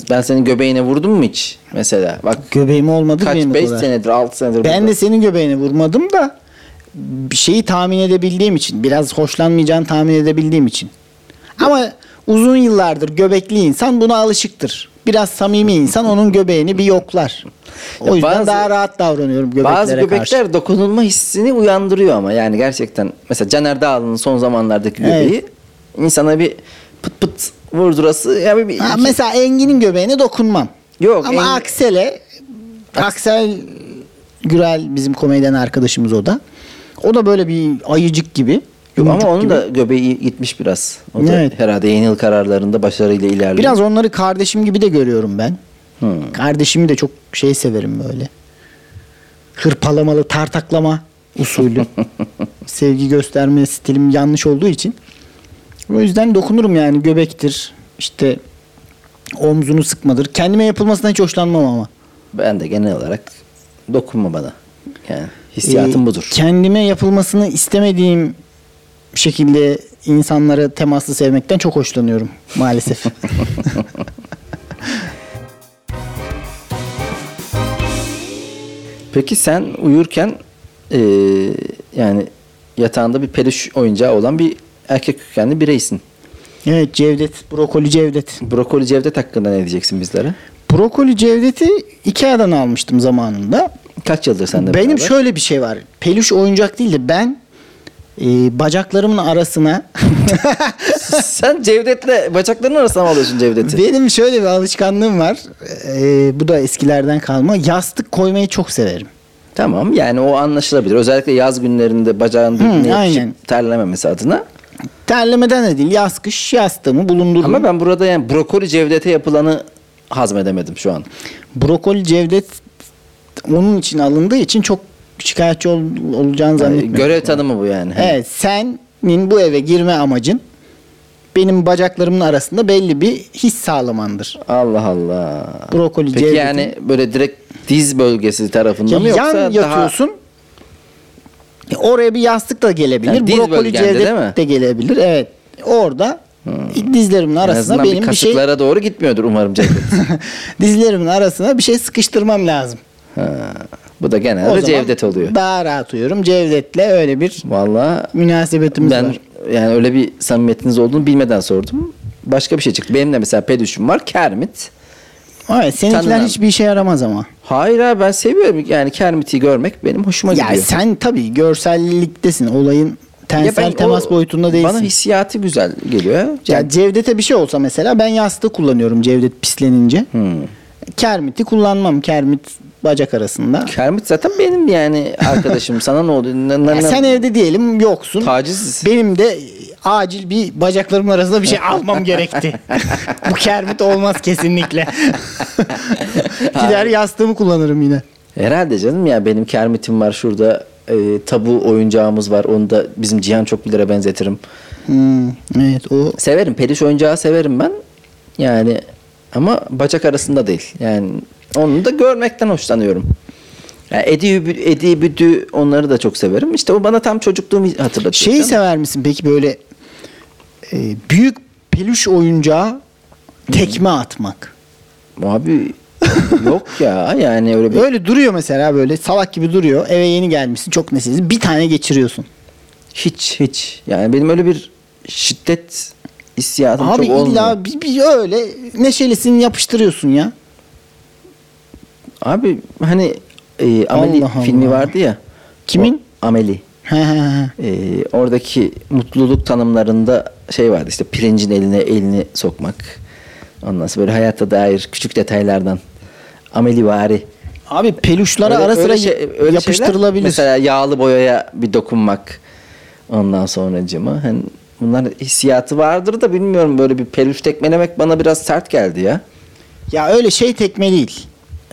ben senin göbeğine vurdum mu hiç mesela? Bak Göbeğim olmadı kaç benim o 5 kadar. senedir 6 senedir Ben burada. de senin göbeğine vurmadım da bir şeyi tahmin edebildiğim için, biraz hoşlanmayacağını tahmin edebildiğim için. Ama uzun yıllardır göbekli insan buna alışıktır. Biraz samimi insan onun göbeğini bir yoklar. O yüzden bazı- daha rahat davranıyorum göbeklere Bazı göbekler karşı. dokunulma hissini uyandırıyor ama yani gerçekten mesela Caner Dağlı'nın son zamanlardaki Evet. göbeği insana bir pıt pıt vurdurası ya bir, Ha, iki- mesela Engin'in göbeğine dokunmam. Yok, Ama Engin- Aksel'e Aksel Gürel bizim komedyen arkadaşımız o da. O da böyle bir ayıcık gibi. Yok, ama onun gibi. da göbeği gitmiş biraz. O da Evet. herhalde yeni yıl kararlarında başarıyla ilerliyor. Biraz onları kardeşim gibi de görüyorum ben. Hmm. Kardeşimi de çok şey severim böyle. Hırpalamalı, tartaklama usulü. [LAUGHS] Sevgi gösterme stilim yanlış olduğu için. O yüzden dokunurum yani göbektir. işte omzunu sıkmadır. Kendime yapılmasına hiç hoşlanmam ama. Ben de genel olarak dokunma bana. Yani hissiyatım Ee, budur. Kendime yapılmasını istemediğim şekilde insanları temaslı sevmekten çok hoşlanıyorum maalesef. [LAUGHS] Peki sen uyurken eee, yani yatağında bir peluş oyuncağı olan bir erkek kökenli bireysin. evet Cevdet, brokoli Cevdet. Brokoli Cevdet hakkında ne diyeceksin bizlere? Brokoli Cevdet'i Ikea'dan almıştım zamanında. Kaç yıldır sende Benim beraber? şöyle bir şey var. Peluş oyuncak değil de ben e, bacaklarımın arasına [LAUGHS] Sen Cevdet'le bacaklarının arasına mı alıyorsun Cevdet'i? benim şöyle bir alışkanlığım var. E, bu da eskilerden kalma. Yastık koymayı çok severim. Tamam yani o anlaşılabilir. Özellikle yaz günlerinde bacağın birbirine aynen. yapışıp terlememesi adına. Terlemeden de değil yaz kış yastığımı bulundururum. Ama ben burada yani brokoli Cevdet'e yapılanı hazmedemedim şu an. Brokoli Cevdet onun için alındığı için çok şikayetçi ol, olacağını zannetmiyorum. görev tanımı bu yani. Evet senin bu eve girme amacın benim bacaklarımın arasında belli bir his sağlamandır. Allah Allah. Brokoli Peki Cevdet'in- yani böyle direkt diz bölgesi tarafında mı yoksa yan daha yatıyorsun. E, Oraya bir yastık da gelebilir. Yani diz Brokoli bölgende değil mi? de gelebilir. Evet. Orada dizlerimin en arasına azından benim bir bir şey kasıklara doğru gitmiyordur umarım Cevdet. [LAUGHS] dizlerimin arasına bir şey sıkıştırmam lazım. ha, bu da genelde Cevdet oluyor. Daha rahat uyuyorum. Cevdet'le öyle bir Vallahi münasebetimiz ben var. yani öyle bir samimiyetiniz olduğunu bilmeden sordum. Başka bir şey çıktı. Benim de mesela pedüşüm var. Kermit. Evet, seninkiler Tanınan- hiçbir işe yaramaz ama. Hayır abi ben seviyorum. Yani Kermit'i görmek benim hoşuma Ya gidiyor. sen tabii görselliktesin. Olayın tensel ben temas o- boyutunda değilsin. Bana hissiyatı güzel geliyor. Ya Yani, Cevdet'e bir şey olsa mesela ben yastığı kullanıyorum Cevdet pislenince. Hmm. Kermit'i kullanmam. Kermit bacak arasında. Kermit zaten benim yani arkadaşım. Sana ne oldu? Ne- ne- Ya ne- sen evde diyelim yoksun. Taciz. Benim de acil bir bacaklarımın arasında bir şey [LAUGHS] almam gerekti. Bu Kermit olmaz kesinlikle. [LAUGHS] Gider yastığımı kullanırım yine. Herhalde canım ya benim Kermit'im var şurada. e, tabu oyuncağımız var. Onu da bizim Cihan Çokbilir'e benzetirim. Hmm, evet o Severim. Peluş oyuncağı severim ben. Yani ama bacak arasında değil. Yani onu da görmekten hoşlanıyorum. Yani Edi, Büdü- onları da çok severim. İşte o bana tam çocukluğumu hatırlatıyor. Şeyi canım. sever misin peki böyle e, büyük peluş oyuncağı tekme atmak? Abi yok ya yani öyle bir Öyle duruyor mesela böyle salak gibi duruyor. Eve yeni gelmişsin çok neşelisin. Bir tane geçiriyorsun. hiç hiç. Yani benim öyle bir şiddet hissiyatım Abi çok olmuyor. illa bir, bir öyle neşelisin yapıştırıyorsun ya. Abi hani e, Ameli Allah filmi Allah. vardı ya. Kimin? O, Ameli. E, oradaki mutluluk tanımlarında şey vardı işte pirincin eline elini sokmak. Ondan sonra böyle hayata dair küçük detaylardan. Ameli vari. Abi peluşlara Öyle- ara sıra öyle şey- öyle şeyler, yapıştırılabilir. mesela yağlı boyaya bir dokunmak. Ondan sonracığıma hani bunlar hissiyatı vardır da bilmiyorum böyle bir peluş tekmelemek bana biraz sert geldi ya. Ya öyle şey tekme değil.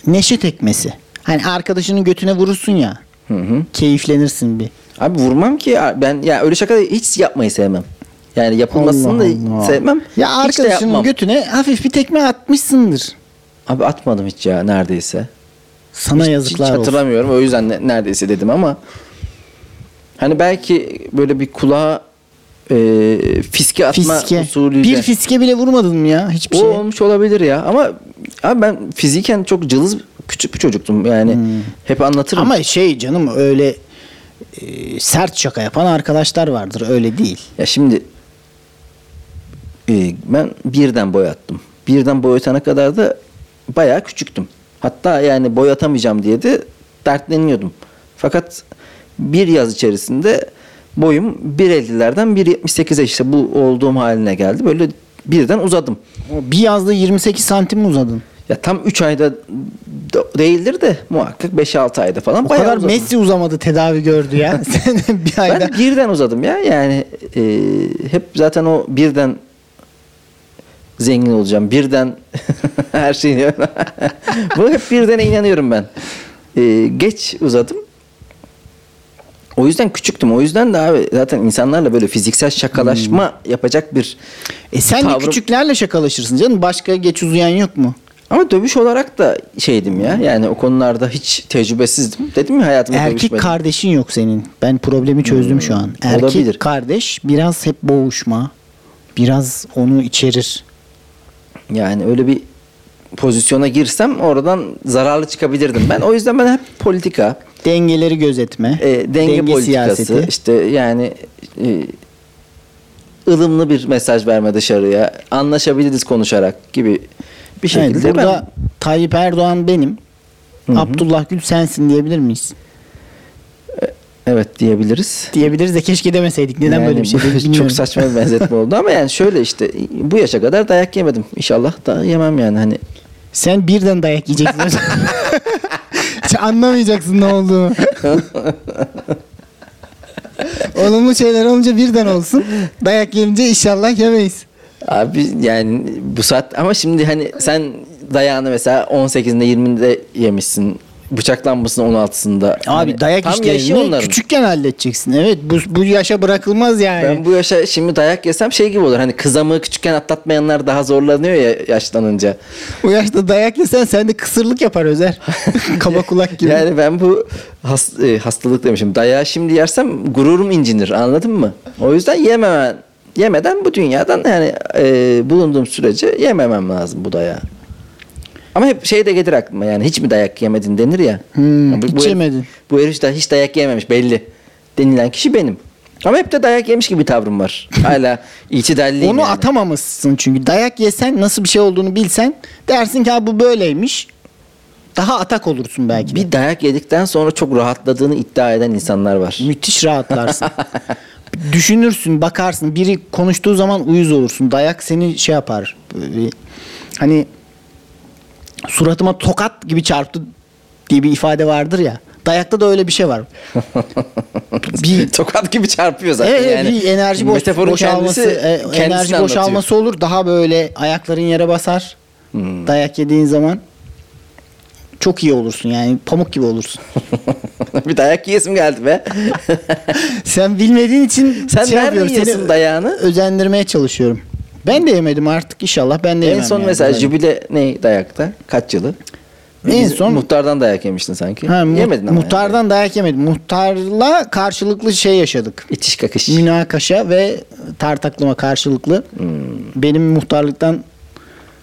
Neşe tekmesi. Hani arkadaşının götüne vurursun ya. Hı hı. Keyiflenirsin bir. Abi vurmam ki ben ya öyle şaka hiç yapmayı sevmem. Yani yapılmasını da Allah. sevmem. Ya de arkadaşının götüne hafif bir tekme atmışsındır. Abi atmadım hiç ya neredeyse. Sana hiç, yazıklar hiç olsun. hatırlamıyorum. O yüzden ne- neredeyse dedim ama hani belki böyle bir kulağa e, fiske atma Fiske. usulüyle. Bir fiske bile vurmadın mı ya? Hiçbir o şey. olmuş olabilir ya ama abi ben fiziken çok cılız küçük bir çocuktum yani hep anlatırım. Hmm. Ama şey canım öyle e, sert şaka yapan arkadaşlar vardır. Öyle değil. Ya şimdi e, ben birden boyattım. Birden boyatana kadar da bayağı küçüktüm. Hatta yani boyatamayacağım diye de dertleniyordum. Fakat bir yaz içerisinde boyum 1.50'lerden 1.78'e işte bu olduğum haline geldi. Böyle birden uzadım. Bir yazda 28 santim mi uzadın? Ya tam 3 ayda da- değildir de muhakkak 5-6 ayda falan O bayağı kadar uzadım. Messi uzamadı tedavi gördü ya. [LAUGHS] Sen bir ayda. Ben birden uzadım ya. Yani e, hep zaten o birden zengin olacağım. Birden [LAUGHS] her şeyi. [LAUGHS] Bu hep birdene inanıyorum ben. E, geç uzadım. O yüzden küçüktüm. O yüzden de abi zaten insanlarla böyle fiziksel şakalaşma yapacak bir E sen de tavrım- küçüklerle şakalaşırsın canım. Başka geç uzayan yok mu? Ama dövüş olarak da şeydim ya. Yani o konularda hiç tecrübesizdim. Dedim ya hayatımda Erkek dövüşmedim. kardeşin yok senin. Ben problemi çözdüm şu an. Erkek olabilir. kardeş biraz hep boğuşma. Biraz onu içerir. Yani öyle bir pozisyona girsem oradan zararlı çıkabilirdim ben. O yüzden ben hep politika, Dengeleri gözetme. e, denge, politikası, işte yani e, ılımlı bir mesaj verme dışarıya, anlaşabiliriz konuşarak gibi bir şekilde Evet, burada ben Tayyip Erdoğan benim. Abdullah Gül sensin diyebilir miyiz? evet diyebiliriz. Diyebiliriz de keşke demeseydik. Neden Yani böyle bir şey dedik. [LAUGHS] Çok saçma bir benzetme oldu ama yani şöyle işte bu yaşa kadar dayak yemedim. İnşallah da yemem yani hani. Sen birden dayak yiyeceksin. [LAUGHS] Hiç anlamayacaksın ne olduğunu. [LAUGHS] Olumlu şeyler olunca birden olsun. Dayak yiyince inşallah yemeyiz. Abi yani bu saat ama şimdi hani sen dayağını mesela 18'inde 20'de yemişsin. Bıçaklanmasın 16'sında. Abi Hani dayak işlerini küçükken halledeceksin. Evet bu, bu yaşa bırakılmaz yani. Ben bu yaşa şimdi dayak yesem şey gibi olur. Hani kızamığı küçükken atlatmayanlar daha zorlanıyor ya yaşlanınca. Bu yaşta dayak yesen sen de kısırlık yapar Özer. [LAUGHS] Kaba kulak gibi. Yani ben bu has- e, hastalık demişim. Dayağı şimdi yersem gururum incinir anladın mı? O yüzden yememen yemeden bu dünyadan yani e, bulunduğum sürece yememem lazım bu dayağı. Ama hep şey de gelir aklıma yani hiç mi dayak yemedin denir ya. Hmm, Yani hiç herif- yemedin. Bu herif de hiç dayak yememiş belli. Denilen kişi benim. Ama hep de dayak yemiş gibi tavrım var. [LAUGHS] Hala itidalliyim Onu yani. atamamışsın çünkü. Dayak yesen nasıl bir şey olduğunu bilsen dersin ki bu böyleymiş. Daha atak olursun belki. de. Bir dayak yedikten sonra çok rahatladığını iddia eden insanlar var. Müthiş rahatlarsın. [LAUGHS] Düşünürsün, bakarsın. Biri konuştuğu zaman uyuz olursun. Dayak seni şey yapar. Hani suratıma tokat gibi çarptı diye bir ifade vardır ya. Dayakta da öyle bir şey var. [LAUGHS] bir Tokat gibi çarpıyor zaten Evet, yani. bir enerji boş, Metaforun boşalması, kendisi e, enerji anlatıyor. boşalması olur. Daha böyle ayakların yere basar. Hmm. Dayak yediğin zaman çok iyi olursun yani pamuk gibi olursun. [LAUGHS] bir dayak yiyesim geldi be. [LAUGHS] Sen bilmediğin için Sen şey nerede yapıyorum, yiyorsun seni dayağını? Özendirmeye çalışıyorum. Ben de yemedim artık inşallah ben de en yemem. son yani mesela jübile ne dayakta? Kaç yılı? En Biz son- muhtardan dayak yemiştin sanki. Ha, mu- Yemedin ama. Muhtardan dayak yemedim. Muhtarla karşılıklı şey yaşadık. Yani. İtiş kakış. Münakaşa ve tartaklama karşılıklı. Hmm. Benim muhtarlıktan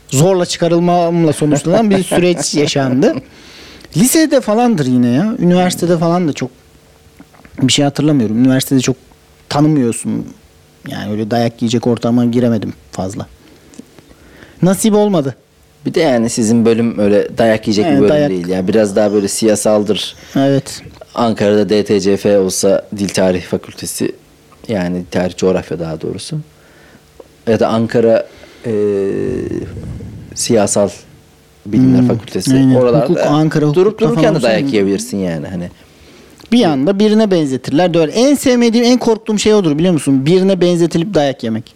zorla çıkarılmamla sonuçlanan bir [LAUGHS] süreç yaşandı. Lisede falandır yine ya. Üniversitede falan da çok bir şey hatırlamıyorum. Üniversitede çok tanımıyorsun. Yani öyle dayak yiyecek ortama giremedim fazla. Nasip olmadı. Bir de yani sizin bölüm öyle dayak yiyecek Evet, bir bölüm dayak. değil. Yani biraz daha böyle siyasaldır. Evet. Ankara'da DTCF olsa Dil Tarih Fakültesi yani tarih coğrafya daha doğrusu. Ya da Ankara e, Siyasal Bilimler Hmm, Fakültesi. aynen. Oralarda Hukuk, Ankara durup dururken de dayak yiyebilirsin yani hani. Bir anda birine benzetirler. Döver. En sevmediğim, en korktuğum şey odur biliyor musun? Birine benzetilip dayak yemek.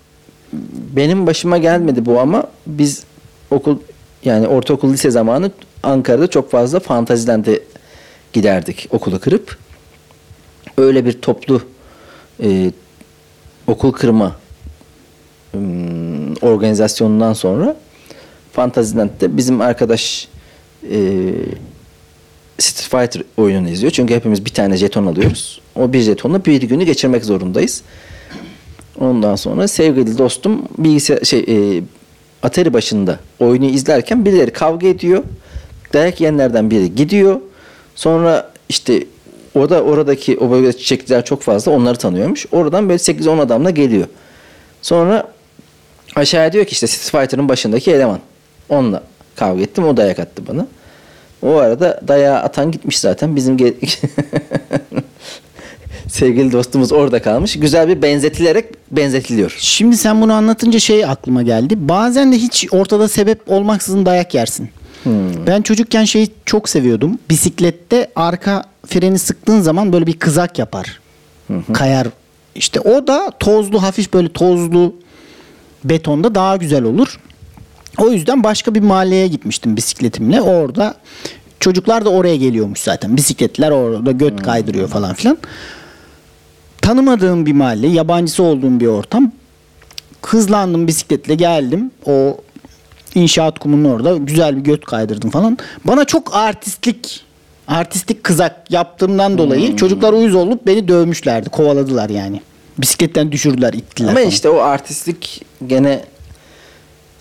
Benim başıma gelmedi bu ama biz okul yani ortaokul lise zamanı Ankara'da çok fazla fantazilende giderdik okulu kırıp. Öyle bir toplu e, okul kırma ım, organizasyonundan sonra Fantasyland'de bizim arkadaş e, Fighter oyununu izliyor. Çünkü hepimiz bir tane jeton alıyoruz. O bir jetonla bir günü geçirmek zorundayız. Ondan sonra sevgili dostum bilgisayar şey e, Atari başında oyunu izlerken birileri kavga ediyor. Dayak yiyenlerden biri gidiyor. Sonra işte o da oradaki o bölgede çiçekçiler çok fazla onları tanıyormuş. Oradan böyle 8-10 adamla geliyor. Sonra aşağıya diyor ki işte Street Fighter'ın başındaki eleman. Onunla kavga ettim. O dayak attı bana. O arada dayağı atan gitmiş zaten. Bizim ge- [LAUGHS] sevgili dostumuz orada kalmış. Güzel bir benzetilerek benzetiliyor. Şimdi sen bunu anlatınca şey aklıma geldi. Bazen de hiç ortada sebep olmaksızın dayak yersin. Ben çocukken şeyi çok seviyordum. Bisiklette arka freni sıktığın zaman böyle bir kızak yapar. Kayar. İşte o da tozlu hafif böyle tozlu betonda daha güzel olur. O yüzden başka bir mahalleye gitmiştim bisikletimle. Orada çocuklar da oraya geliyormuş zaten. Bisikletler orada göt kaydırıyor falan filan. Tanımadığım bir mahalle, yabancısı olduğum bir ortam. Hızlandım bisikletle geldim. O inşaat kumunun orada güzel bir göt kaydırdım falan. Bana çok artistlik artistik kızak yaptığımdan dolayı çocuklar uyuz olup beni dövmüşlerdi. Kovaladılar yani. Bisikletten düşürdüler, ittiler Ama falan. işte o artistlik gene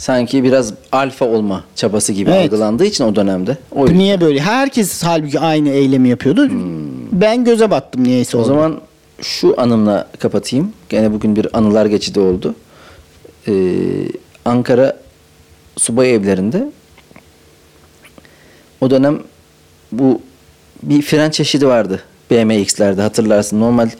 sanki biraz alfa olma çabası gibi Evet. algılandığı için o dönemde. O, yüzden. niye böyle? Herkes halbuki aynı eylemi yapıyordu. Ben göze battım niyeyse o oldu. zaman şu anımla kapatayım. Gene bugün bir anılar geçidi oldu. Ee, Ankara subay evlerinde o dönem bu bir fren çeşidi vardı. BMX'lerde hatırlarsın. Normal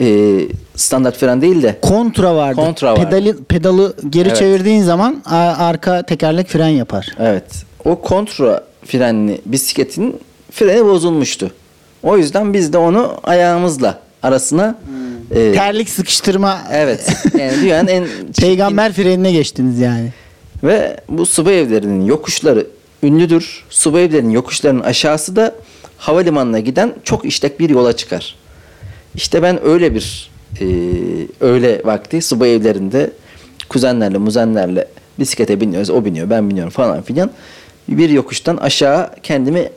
e, standart fren değil de kontra vardı. Kontra vardı. Pedali, pedalı geri Evet. çevirdiğin zaman arka tekerlek fren yapar. Evet. O kontra frenli bisikletin freni bozulmuştu. O yüzden biz de onu ayağımızla arasına e, Terlik sıkıştırma. evet. [LAUGHS] Yani dünyanın en Peygamber frenine geçtiniz yani. ve bu subay evlerinin yokuşları ünlüdür. Subay evlerinin yokuşlarının aşağısı da havalimanına giden çok işlek bir yola çıkar. İşte ben öyle bir e, öğle vakti subay evlerinde kuzenlerle muzenlerle bisiklete biniyoruz. O biniyor ben biniyorum falan filan. Bir yokuştan aşağı kendimi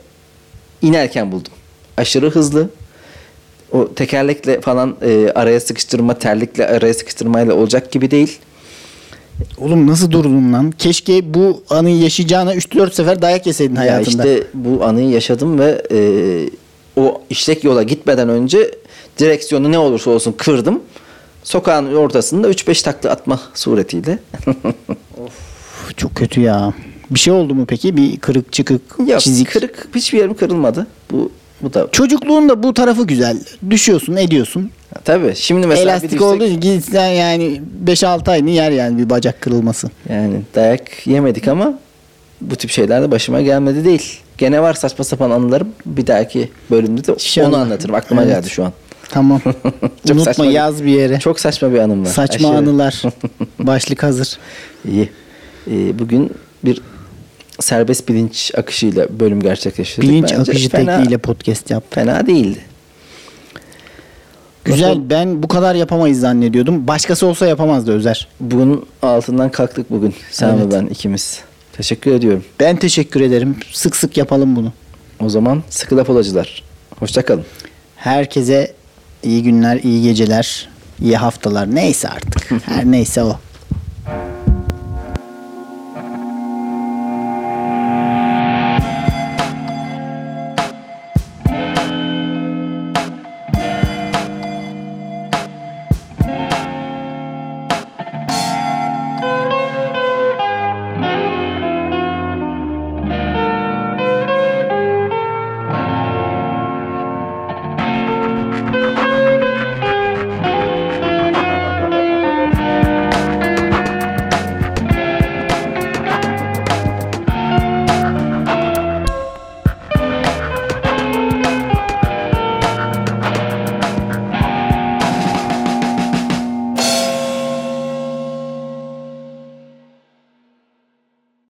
inerken buldum. Aşırı hızlı. O tekerlekle falan e, araya sıkıştırma, terlikle araya sıkıştırmayla olacak gibi değil. Oğlum nasıl durdun lan? Keşke bu anıyı yaşayacağına 3-4 sefer dayak yeseydin hayatında. Ya işte bu anıyı yaşadım ve e, o işlek yola gitmeden önce direksiyonu ne olursa olsun kırdım. Sokağın ortasında 3-5 takla atma suretiyle. Uf, Çok kötü ya. Bir şey oldu mu peki? Bir kırık çıkık Yok çizik. kırık hiçbir yerim kırılmadı. Bu bu da Çocukluğun da bu tarafı güzel. Düşüyorsun ediyorsun. tabii şimdi mesela Elastik düşsek- olduğu için gitsen yani 5-6 ayını yer yani bir bacak kırılması. Yani dayak yemedik ama bu tip şeyler de başıma gelmedi değil. Gene var saçma sapan anılarım. Bir dahaki bölümde de İnşallah. onu anlatırım. Aklıma Evet. geldi şu an. Tamam. [LAUGHS] Çok Unutma saçma yaz bir yere. Çok saçma bir anım var. Saçma Aşırı. anılar. [LAUGHS] Başlık hazır. İyi. Ee, bugün bir serbest bilinç akışıyla bölüm gerçekleştirdik. Bilinç Bence akışı fena, tekniğiyle podcast yap. Fena değildi. Güzel. Bakalım. Ben bu kadar yapamayız zannediyordum. Başkası olsa yapamazdı Özer. Bunun altından kalktık bugün. Sen Evet. ve ben ikimiz. Teşekkür ediyorum. Ben teşekkür ederim. Sık sık yapalım bunu. O zaman sıkı laf olacılar. Hoşçakalın. Herkese iyi günler, iyi geceler, iyi haftalar. Neyse artık. [LAUGHS] Her neyse o.